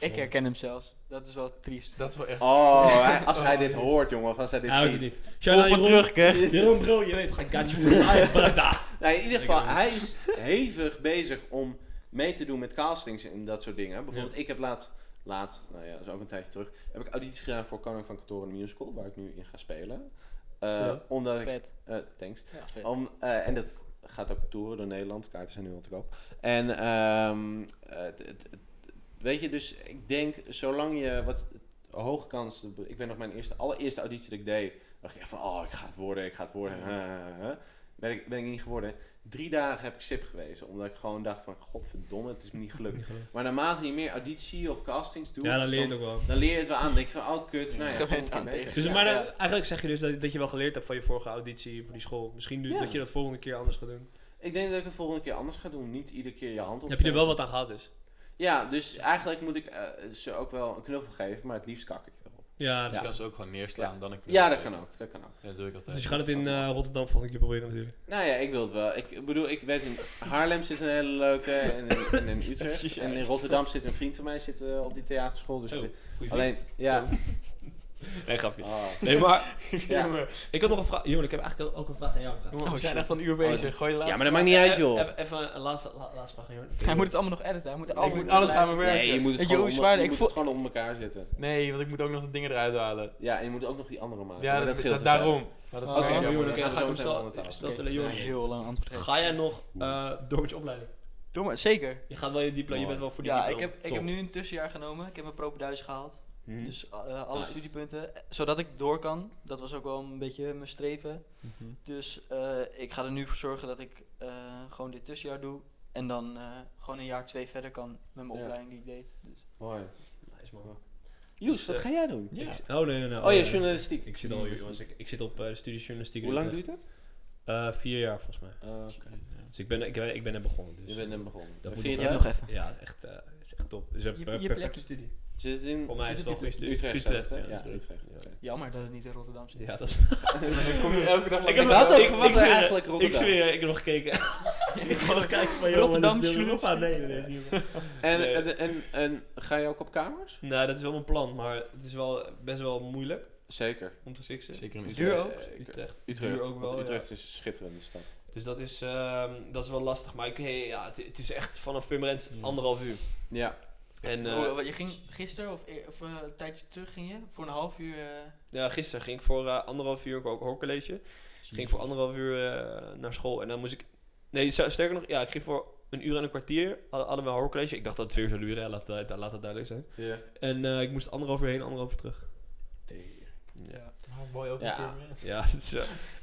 Ik herken hem zelfs. Dat is wel triest. Dat is wel echt... Oh, hij- als hij Oh, dit hoort, jongen, of als hij dit Hij houdt ziet. het niet. Shout Jeroen. terug, Kev. Jeroen bro, je weet toch, I got you for life, brada. Nee, in ieder Ik geval, hij is hevig bezig om mee te doen met castings en dat soort dingen. Bijvoorbeeld, ik heb laatst, laatst, nou ja, dat is ook een tijdje terug, heb ik audities gedaan voor Koning van Kantoren de Musical, waar ik nu in ga spelen. Eh, Ja. Omdat ik, Vet. eh, thanks. Ja, vet. Om, eh, en dat gaat ook toeren door Nederland. Kaarten zijn nu al te koop. En ehm, eh, het- het- het- weet je, dus ik denk, zolang je wat hoge kans... Ik weet nog mijn eerste, allereerste auditie dat ik deed, dacht ik van, oh, ik ga het worden, ik ga het worden. Ben ik, ben ik niet geworden. Drie dagen heb ik sip gewezen, omdat ik gewoon dacht van, godverdomme, het is me niet gelukt. Maar naarmate je meer auditie of castings doet, Ja, dan leer je het ook wel. dan leer je het wel aan. Dan denk je van, oh kut, nou ja, aan. Dus, Ja, maar dan- ja. eigenlijk zeg je dus dat, dat je wel geleerd hebt van je vorige auditie voor die school. Misschien nu, Ja. dat je dat volgende keer anders gaat doen. Ik denk dat ik het volgende keer anders ga doen. Niet iedere keer je hand op. Heb je er wel wat aan gehad dus? Ja, dus eigenlijk moet ik eh, ze ook wel een knuffel geven, maar het liefst kak ik. Ja, Dus dus, kan ze ook gewoon neerslaan, Ja. dan een Ja, dat kan ook. Dat kan ook. Ja, dat doe ik altijd. dus je gaat het in eh, Rotterdam volgende keer proberen natuurlijk. Nou ja, ik wil het wel. Ik bedoel, ik weet in Haarlem zit een hele leuke en in, en in Utrecht. En in Rotterdam zit een vriend van mij zit, eh, op die theaterschool. Dus ik- goeie alleen, ja. Nee, grapje. Oh. Nee, maar Ja. jongen, ik had nog een vraag. Jongen, ik heb eigenlijk ook een vraag aan jou. Jongen, we zijn echt al een uur bezig. Gooi je ja, laatste maar dat maakt niet uit, joh. Even, even een laatste, la- laatste vraag aan jou. Hij moet het allemaal nog editen. Hij moet, moet alles de gaan bewerken. Nee, je moet het je gewoon, hoe onder, zwaar je ik moet voel- het gewoon onder elkaar zetten. Nee, want ik moet ook nog de dingen eruit halen. Ja, en je moet ook nog die andere maken. Ja, dat, dat, dus daarom. Oké, dan ga ik hem stellen. Heel lang antwoord geven. ga jij nog eh, door met je opleiding? Doe maar, zeker. Je gaat wel je diploma, je bent wel voor die Ja, diploma. ik heb, ik Top. heb nu een tussenjaar genomen. Ik heb mijn propenduis gehaald. Hm. Dus eh, alle Nice. studiepunten. eh, Zodat ik door kan. Dat was ook wel een beetje mijn streven. Mhm. Dus eh, ik ga er nu voor zorgen dat ik eh, gewoon dit tussenjaar doe. En dan eh, gewoon een jaar twee verder kan met mijn Ja. opleiding die ik deed. Dus. Mooi. Nice, man. Joes, wat eh, ga jij doen? Ja. Ik zit- oh nee, nee, nee. Oh ja, journalistiek. Ik zit al jongens. Ik, ik zit op eh, de studie journalistiek. Hoe lang duurt het? Eh, vier jaar volgens mij. Uh, Oké. Dus ik ben, ik, ben, ik ben net begonnen. Dus Je bent net begonnen. Dat moet vind je nog het nog even. Ja, echt, eh, is echt top. Dus een Je- per- je perfecte studie. Zit het in Voor mij is het wel een goede studie. Utrecht? Ja, Utrecht. Ja. Jammer dat het niet in Rotterdam zit. Ja, dat is... Dan kom je elke dag Ik Ik had ook ik- verwacht ik zweer- eigenlijk Ik Rotterdam. zweer, ik heb nog gekeken. ik ga nog kijken van, joh, Rotterdam. Ah, nee, nee, nee. En, en, en, en ga je ook op kamers? Nou, dat is wel mijn plan, maar het is wel best wel moeilijk Zeker. om te fixen. Zeker in Duur Utrecht. ook? Eh, ik- Utrecht. Utrecht. Duur ook wel, Utrecht is een schitterende stad. Dus dat is, ehm, dat is wel lastig. Maar ik, hey, ja, het, het is echt vanaf Purmerend Mm. anderhalf uur. Ja. En eh, Oh, je ging gisteren of, e- of eh, een tijdje terug ging je? Voor een half uur? eh, ja, gisteren ging ik voor eh, anderhalf uur, ik ook hoorcollege. Ging ik voor anderhalf uur eh, naar school. En dan moest ik... Nee, ster- sterker nog, ja, ik ging voor een uur en een kwartier. Hadden we een hoorcollege. Ik dacht dat het vier zou duren. Ja, laat, het- laat het duidelijk zijn. Ja. En eh, ik moest anderhalf uur heen, anderhalf uur terug. Ja. Oh, mooi ook Ja. Ja, het is,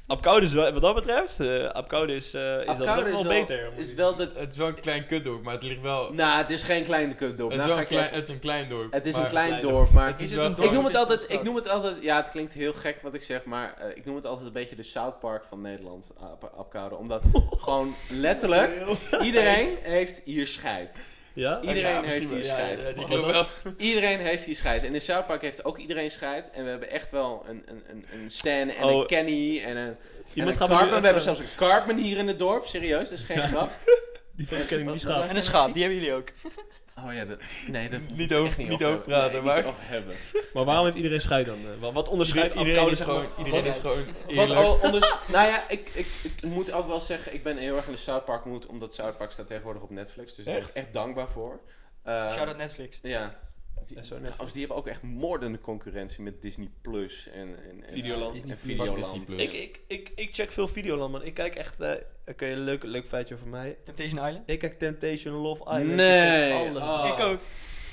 Apkoude is wel, wat dat betreft, eh Apkoude is, eh is dat Apkoude wel is wel- beter. Is wel de... Het is wel een klein kutdorp, maar het ligt wel... Nou, het is geen klein kutdorp. het, is Nou wel een klein, even- het is een klein dorp. Het is maar een klein klein dorp, maar... Het is Is wel het een dorp. Ik noem het altijd, ik noem het altijd, ja, het klinkt heel gek wat ik zeg, maar eh, ik noem het altijd een beetje de South Park van Nederland, Ap- Apkoude. Omdat gewoon letterlijk iedereen heeft hier scheid. Ja? Iedereen Ja, heeft hier. Ja, scheid. ja, die. Iedereen heeft hier scheid. En in South Park heeft ook iedereen scheid. En we hebben echt wel een, een, een, een Stan en Oh. een Kenny en een, Iemand en een gaat me nu Cartman. We hebben zelfs een Cartman hier in het dorp, serieus, dat is geen grap. Die van ken ik Wat- niet wat- schaap. En een schaap, die hebben jullie ook. Oh ja, dat, nee, dat Niet echt over- niet over praten, Nee, maar- Niet over hebben. Maar waarom heeft iedereen scheid dan? eh? Wat, wat onderscheidt Iedereen, is zeg gewoon, maar? iedereen is gewoon Wat al onders, nou ja, ik, ik, ik moet ook wel zeggen, ik ben heel erg in de South Park mood, omdat South Park staat tegenwoordig op Netflix. Dus ik ben Echt? er echt dankbaar voor. Eh, Shout out Netflix. Ja. Die, Ja, zo Netflix. trouwens, die hebben ook echt moordende concurrentie met Disney Plus en, en, en Videoland. en Disney Plus. Videoland. Disney Plus. Ik, ik, ik, ik check veel Videoland, man. Ik kijk echt... eh Oké, leuk, leuk feitje over mij. Temptation Island? Ik kijk Temptation, Love Island. Nee. Ik kijk alles. Oh. Ik ook.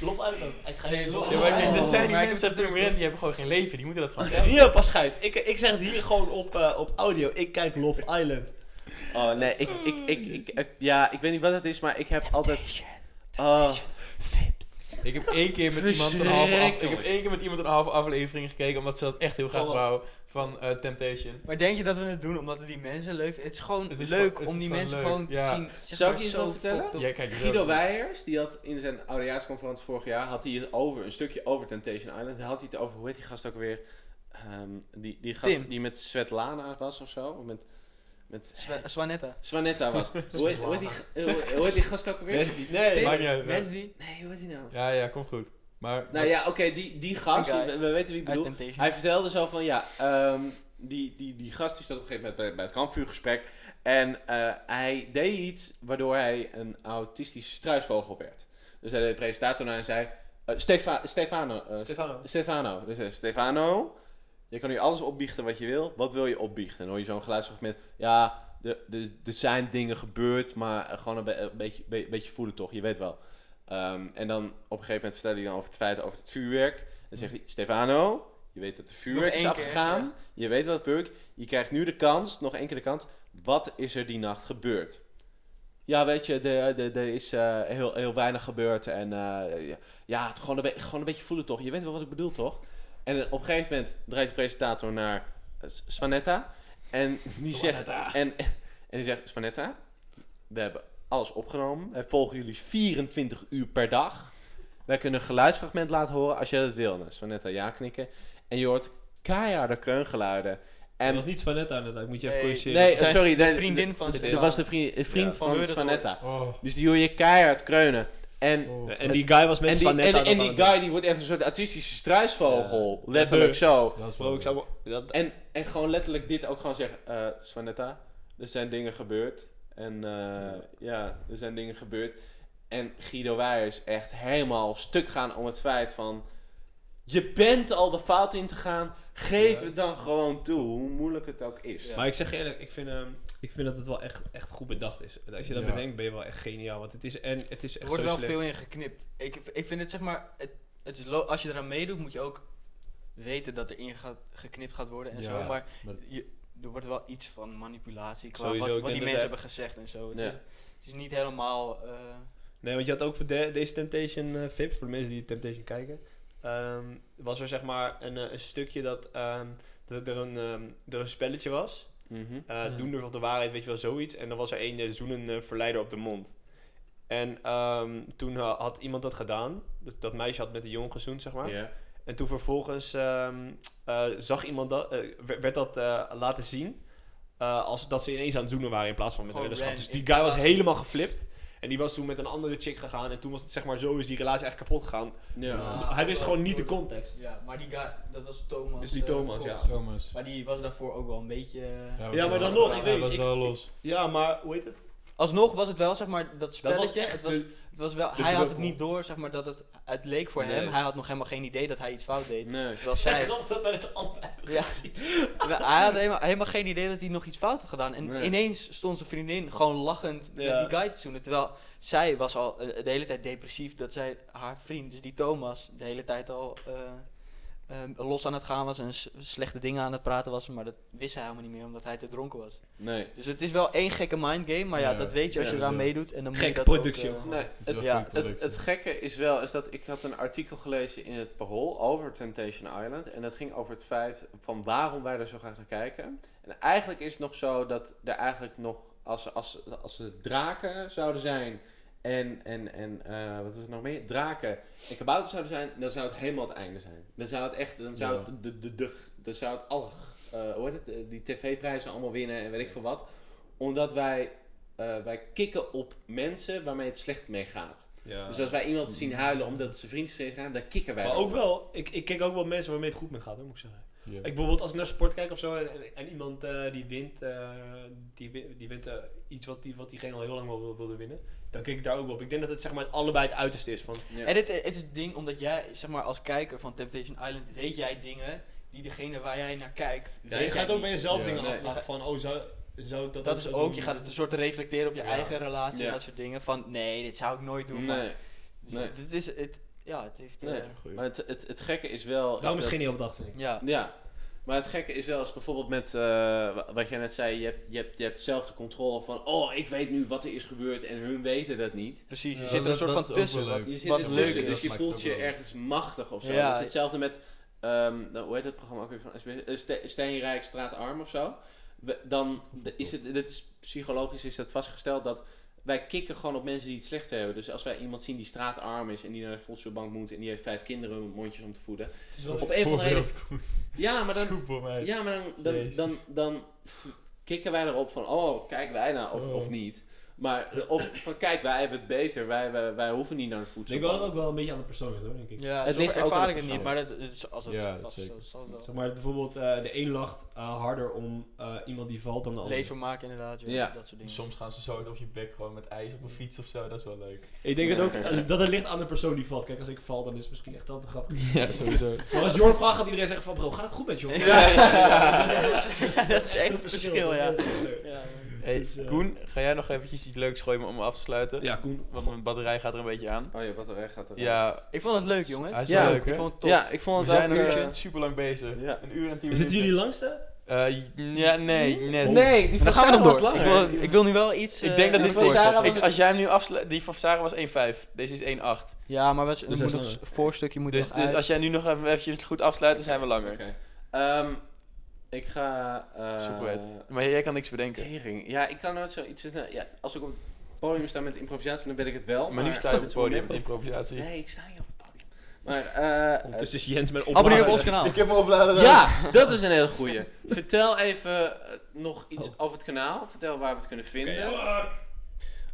Love Island. Ik ga Nee, Love Ja, Oh, dat zijn die mensen die hebben gewoon geen leven. Die moeten dat gewoon Ja, kijken. Hier pas scheid. Ik, ik zeg het hier gewoon op, eh, op audio. Ik kijk Love Island. Oh nee, ik, ik, ik, ik, ik- ja, ik weet niet wat het is, maar ik heb altijd... Oh, Ik heb één keer met iemand een halve af, ik heb één keer met iemand een halve aflevering gekeken, omdat ze dat echt heel graag wou van eh, Temptation. Maar denk je dat we het doen omdat we die mensen leuk vinden? Het is gewoon Het is leuk gewoon- om die mensen leuk, gewoon ja. te zien. Zeg Zou ik je eens zo wat vertellen? Jij kijkt er Guido Weijers, die had in zijn oudejaarsconferentie vorig jaar, had hij het over, een stukje over Temptation Island. Daar had hij het over, hoe heet die gast ook weer? Ehm, die, die gast Tim. die met Svetlana was of zo? Met, met Swa- Swanetta. Swanetta was. hoe, heet, hoe, heet die, g- hoe, hoe heet die gast ook weer? Wesley. Nee. Tim. Maakt niet uit. Nee, hoe heet die nou? Ja, ja, komt goed. Maar, Nou ja, oké, die, die gast, we, we weten wie ik bedoel. Hij vertelde zo van, ja, ehm, die, die, die gast die stond op een gegeven moment bij, bij het kampvuurgesprek. En eh, hij deed iets waardoor hij een autistische struisvogel werd. Dus hij deed de presentator naar en zei, eh, Stefa, Stefano, eh, Stefano. Stefano. Dus hij zei, Stefano, je kan nu alles opbiechten wat je wil. Wat wil je opbiechten? En dan hoor je zo'n geluidsfragment. Ja, er- er er zijn dingen gebeurd, maar gewoon een, be- een beetje, be- beetje voelen toch. Je weet wel. Ehm, en dan op een gegeven moment vertelde hij dan over het feit over het vuurwerk. En zegt hij, Stefano, je weet dat er vuurwerk is keer, afgegaan. ja. Je weet wat Burk. Je krijgt nu de kans, nog één keer de kans. Wat is er die nacht gebeurd? Ja, weet je, er, er, er is eh, heel, heel weinig gebeurd. En eh, ja, het gewoon, een gewoon een beetje voelen toch. Je weet wel wat ik bedoel toch? En op een gegeven moment draait de presentator naar eh, S- Svanetta. En die zegt... Svanetta. En, en die zegt, Svanetta, we hebben alles opgenomen. Wij volgen jullie 24 uur per dag. Wij kunnen een geluidsfragment laten horen als jij dat wil. Nou, Svanetta ja knikken. En je hoort keiharde kreungeluiden. En En dat was niet Svanetta inderdaad, moet je even corrigeren. Nee, sorry. de vriendin van de- Stefano. Dat was de vriend, de vriend Ja, van. Svanetta. Oh, Dus die hoor je keihard kreunen. En, oh. En die guy was met en die, Svanetta. en, en die guy die wordt echt een soort autistische struisvogel. Letterlijk De- zo. Dat is ik zou... Dat, En, en gewoon letterlijk dit ook gewoon zeggen. eh Svanetta, er zijn dingen gebeurd. En eh, ja, er zijn dingen gebeurd. En Guido Weijers echt helemaal stuk gaan om het feit van... Je bent al de fout in te gaan. Geef Ja. het dan gewoon toe, hoe moeilijk het ook is. Maar ik zeg je eerlijk, ik vind, ehm, ik vind dat het wel echt, echt goed bedacht is. En Als je dat Ja. bedenkt, ben je wel echt geniaal. Want het is, en het is Er echt wordt zo wel veel in geknipt. Ik, ik vind het zeg maar, het, het is als je eraan meedoet, moet je ook weten dat er in gaat, geknipt gaat worden en Ja, zo. Maar maar- je, er wordt wel iets van manipulatie qua Sowieso, wat, die mensen hebben gezegd en zo. Het, Ja. is, het is niet helemaal. eh, Nee, want je had ook voor de, deze Temptation eh Vips, voor de mensen die Temptation kijken, ehm, was er zeg maar een, eh, een stukje dat, ehm, dat er, een, ehm, er een spelletje was. Mhm. Eh Hmm. Doenders of de waarheid, weet je wel, zoiets. En dan was er een eh, zoenen verleider op de mond. En ehm, toen had iemand dat gedaan. Dus dat meisje had met de jongen gezoend, zeg maar. Ja. En toen vervolgens ehm, eh, zag iemand dat, werd, dat eh, laten zien. eh, als dat ze ineens aan het zoenen waren in plaats van met Gewoon weddenschap. Dus die guy was helemaal geflipt. En die was toen met een andere chick gegaan. En toen was het zeg maar zo is die relatie echt kapot gegaan. Ja. Hij wist gewoon niet de context. Ja, maar die guy, dat was Thomas. Dus die eh, Thomas, ja. Thomas. Maar die was daarvoor ook wel een beetje... eh, Ja, maar dan nog, ik weet Hij niet, was ik- wel los. Ja, maar hoe heet het? Alsnog was het wel, zeg maar, dat Dat spelletje. was het, was, de- het was wel, hij had het niet door, zeg maar, dat het, het leek voor Nee. hem. Hij had nog helemaal geen idee dat hij iets fout deed. Nee. Terwijl zij... grappig dat wij het allebei hebben Ja. gezien. hij had helemaal, helemaal geen idee dat hij nog iets fout had gedaan. En Nee. ineens stond zijn vriendin gewoon lachend Ja. met die guy te zoenen. Terwijl zij was al eh, de hele tijd depressief. Dat zij haar vriend, dus die Thomas, de hele tijd al eh, eh, los aan het gaan was. En slechte dingen aan het praten was. Maar dat wist hij helemaal niet meer, omdat hij te dronken was. Nee. Dus het is wel één gekke mindgame. Maar ja, Ja, dat weet je als ja, je eraan sowieso. meedoet. En dan moet Gekke je dat productie ook, ook eh, Nee, Het ja, het, productie. het gekke is wel, is dat ik had een artikel gelezen in het Parool over Temptation Island. En dat ging over het feit van waarom wij er zo graag naar kijken. En eigenlijk is het nog zo dat er eigenlijk nog, als, als, als er draken zouden zijn en, en, en eh, wat was er nog meer? Draken en kabouters zouden zijn, dan zou het helemaal het einde zijn. Dan zou het echt, dan zou het, de, de, de, dan zou het alle, eh, hoe heet het, eh, die tv-prijzen allemaal winnen en weet ik veel wat. Omdat wij, eh, wij kicken op mensen waarmee het slecht mee gaat. Ja. Dus als wij iemand zien huilen omdat zijn vriend is gegaan, dan kikken wij. Maar ook wel, ik, ik kijk ook wel mensen waarmee het goed mee gaat, hoor, moet ik zeggen. Ik bijvoorbeeld als ik naar sport kijk of zo en, en, en iemand die wint, die, die wint iets wat, die, wat diegene al heel lang wel wil- wilde winnen, dan kijk ik daar ook op. Ik denk dat het zeg maar allebei het uiterste is van. Ja. En het, het is het ding, omdat jij, zeg maar, als kijker van Temptation Island, weet jij dingen die degene waar jij naar kijkt. Ja, weet je gaat ook bij niet. jezelf Ja. dingen Nee. afvragen van, oh, zou, zou ik dat Dat is zo ook, doen? je gaat het een soort reflecteren op je Ja. eigen relatie Ja. en dat soort dingen. Van nee, dit zou ik nooit doen. Maar, Nee. dus nee. Dit is het, ja, het heeft. Nee. eh. Maar het, het, het gekke is wel. is dat- geen heel op dag, vind ik. ja. Ja. Maar het gekke is wel, als bijvoorbeeld met eh, wa- wat jij net zei, je hebt, je, hebt, je hebt zelf de controle van, oh, ik weet nu wat er is gebeurd en hun weten dat niet. Precies, je Ja, zit er een dat- soort van dat tussen. Wat. Je zit er tussen, dus je Dat voelt je ergens machtig of zo. Ja. Het is hetzelfde met, ehm, nou, hoe heet het programma ook weer van SBS? Eh, Steenrijk, Straatarm of zo. We- dan is het, dit is, psychologisch is dat vastgesteld dat wij kicken gewoon op mensen die het slecht hebben. Dus als wij iemand zien die straatarm is en die naar de voedselbank moet en die heeft vijf kinderen mondjes om te voeden. Wel Op een of andere reden. Ja, maar dan, ja, maar dan, dan, dan, dan f- kikken wij erop van, oh, kijk wij nou of, Oh. of niet. Maar, of van, kijk, wij hebben het beter, wij, wij, wij hoeven niet naar de Ik voedsel. wel dat het ook wel een beetje aan de persoon hoor, denk ik. Ja, Het ligt ik het niet, maar het, het is als het Ja, dat vast zeker. zo- wel. Zeg maar bijvoorbeeld eh, de een lacht eh, harder om eh, iemand die valt dan de ander. Leven maken inderdaad, ja, Ja. dat soort dingen. Soms gaan ze zo op je bek gewoon met ijs op een fiets of zo, dat is wel leuk. Ik denk het ook dat het ligt aan de persoon die valt. Kijk, als ik val, dan is het misschien echt wel te grappig. Ja, sowieso. Maar als Jorn vraagt, gaat iedereen zeggen van, bro, gaat het goed met je? Ja, dat is echt een verschil, ja. Ja, ja. Hey, Dus, eh, Koen, ga jij nog eventjes iets leuks gooien om af te sluiten? Ja, Koen. Want mijn batterij gaat er een beetje aan. Oh ja, wat er echt gaat er Ja, Ik vond het leuk, jongens. Hij is wel ja, leuk, hè? ik vond het tof. Ja, ik vond we het zijn ook, een eh, uurtje super lang bezig. Ja. Een uur en tien Is het minuten. jullie langste? Eh, ja, nee, net. Nee, die Dan van gaan we Sarah nog was door. Ik langer. wil, ik wil nu wel iets. Ik denk dat dit van voor Sarah was- ik, Als jij hem nu afsluit, die van Sarah was 1,5. Deze is 1,8. Ja, maar we, Dus moet nog voorstukje moet Dus, dus uit. als jij nu nog even eventjes goed afsluit, dan zijn we langer. Oké. Ehm, ik ga... eh Super. Maar jij kan niks bedenken. Tering. Ja, ik kan nooit zoiets... Ja, als ik op het podium sta met improvisatie, dan weet ik het wel. Maar nu sta je op het podium met improvisatie. Nee, ik sta niet op het podium. Maar, eh... Ondertussen is Jens met Abonneer op opladen. ons kanaal. heb me opladen. ja, dat is een hele goeie. Vertel even eh, nog iets over het kanaal. Vertel waar we het kunnen vinden.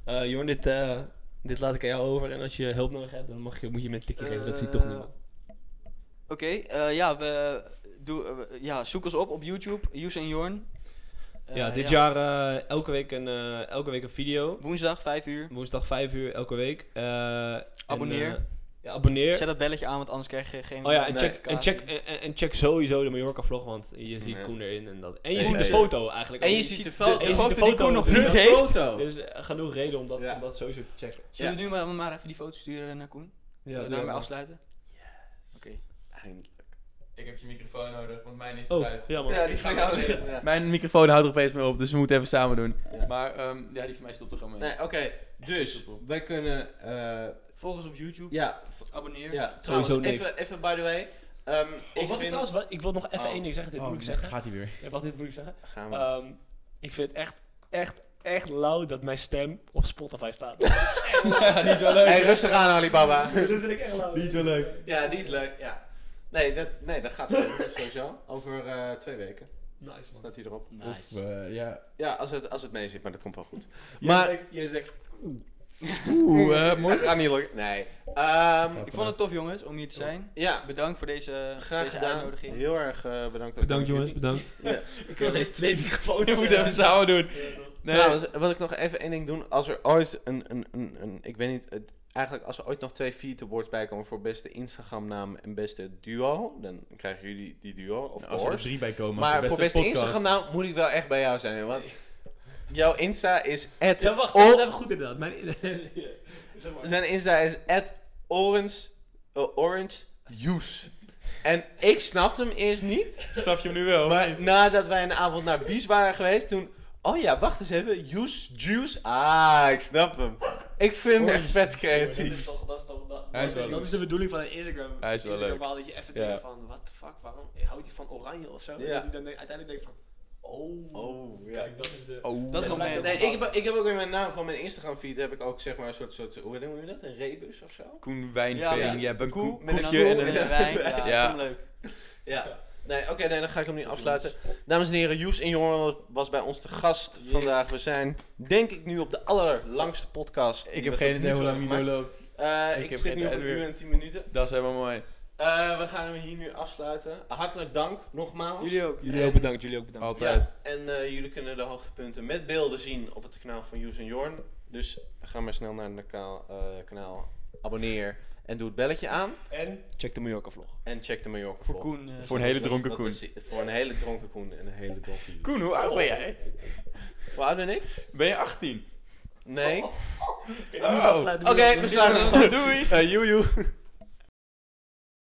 Eh, Jorn, dit, eh, dit laat ik aan jou over. En als je hulp nodig hebt, dan mag je, moet je me een tikje geven. Dat ziet toch niemand. Oké, eh, ja, we, doe, eh, ja, zoek ons op op YouTube, en Jorn. Eh, ja, dit jaar eh, elke, week een, eh, elke week een video. Woensdag, 5 uur. Woensdag 5 uur elke week. Eh, en, Abonneer. eh, ja, abonneer. Zet dat belletje aan, want anders krijg je geen Oh ja, en check, en, check, en, en- en check sowieso de Mallorca vlog, want je ziet Ja. Koen erin en dat. En je Nee, ziet de foto eigenlijk. En ook. je ziet de foto. en je ziet de foto nog niet De heeft. foto. Dus eh, genoeg reden om dat, Ja. om dat sowieso te checken. Zullen we nu maar, maar even die foto sturen naar Koen? Zullen we daarmee afsluiten? Oké. Eindelijk. Ik heb je microfoon nodig, want mijn is Oh, eruit. ja man. Ja, die van jou. Ja. Mijn microfoon houdt er opeens mee op, dus we moeten even samen doen. Ja. Maar ehm, ja, die van mij stopt er gewoon mee. Nee, oké. Dus, wij kunnen... eh, Volg ons op YouTube. ja, Abonneer. ja, Sowieso trouwens, niks. even, even by the way. ehm, Oh, ik wat vind... trouwens, wat, ik wil nog even Oh. één ding zeggen. Dit moet ik nee, zeggen. gaat hij weer. Ja, wat dit moet ik zeggen. Gaan we. Ehm, ik vind het echt, echt, echt lauw dat mijn stem op Spotify staat. niet zo leuk. hey, rustig aan Alibaba. dat vind ik echt lauw. Niet zo leuk. ja, die is leuk, ja. Nee, dat, nee, dat gaat gewoon, sowieso. Over eh, twee weken Nice man. staat hij erop. Nice. Of, eh, ja. Ja, als het, als het mee zit, maar dat komt wel goed. Maar Maar- je zegt, Oeh, eh, mooi. Dat gaat niet lukken. Nee. Ehm, Ik vond het tof jongens om hier te zijn. ja, Bedankt voor deze, graag deze uitnodiging. Heel erg eh, bedankt. ook Bedankt jongens, bedankt. Ja. Ik heb ineens twee microfoons. We moeten even samen doen. Nee. Trouwens, wil ik nog even één ding doen. Als er ooit een, een, een, een ik weet niet, het, eigenlijk als er ooit nog twee Feed Awards bij komen voor beste Instagram naam en beste duo, dan krijgen jullie die duo, of Als er drie bij komen, Maar voor beste Instagram naam moet ik wel echt bij jou zijn, want jouw Insta is at Ja, wacht, o- even goed inderdaad. Mijn... Zijn Insta is at orange, eh, orange juice. En ik snapte hem eerst niet, Snap je hem nu wel? maar nadat wij een avond naar Bies waren geweest, toen... Oh ja, wacht eens even. Juice, juice. Ah, ik snap hem. Ik vind hem echt vet Dat is creatief. toch, dat is toch, dat, Hij is dat, wel dat leuk. is de bedoeling van een Instagram. Hij is wel Instagram leuk. verhaal dat je even Ja. denkt van, what the fuck, waarom houdt hij van oranje of zo? En Ja. dat hij dan denk- uiteindelijk denkt van, oh, Oh, ja. kijk, dat is de... Oh. Dat Ja, moment. Nee, ik heb, ik heb ook in mijn naam van mijn Instagram feed heb ik ook zeg maar een soort, soort hoe noem je dat? Een rebus of zo? Koen Wijnveen, Ja, je hebt een koe koe, met een koekje koe en en een... Wijn. Ja, Ja. vond ik leuk. Ja. Nee, oké, nee, dan ga ik hem niet afsluiten. Dames en heren, Joes en Jongen was bij ons te gast vandaag. We zijn, denk ik, nu op de allerlangste podcast. die Ik heb geen idee nu hoe lang die nu loopt. Eh, Ik ik zit nu op een uur en tien minuten. Dat is helemaal mooi. Eh, we gaan hem hier nu afsluiten. Hartelijk dank, nogmaals. Jullie ook. Jullie ook bedankt, jullie ook bedankt. Altijd. Ja, en eh, jullie kunnen de hoogtepunten met beelden zien op het kanaal van Joes en Jorn. Dus ga maar snel naar het kanaal, eh, kanaal abonneer en doe het belletje aan. En check de Mallorca vlog. En check de Mallorca Voor vlog. Koen. eh, Voor een hele dronken Koen. is- voor een hele dronken Koen en een hele dronken. Koen, hoe oud ben jij? Hoe oud ben ik? Ben je 18? Nee. Oh. Oké, we sluiten. Doei! Joe, joe.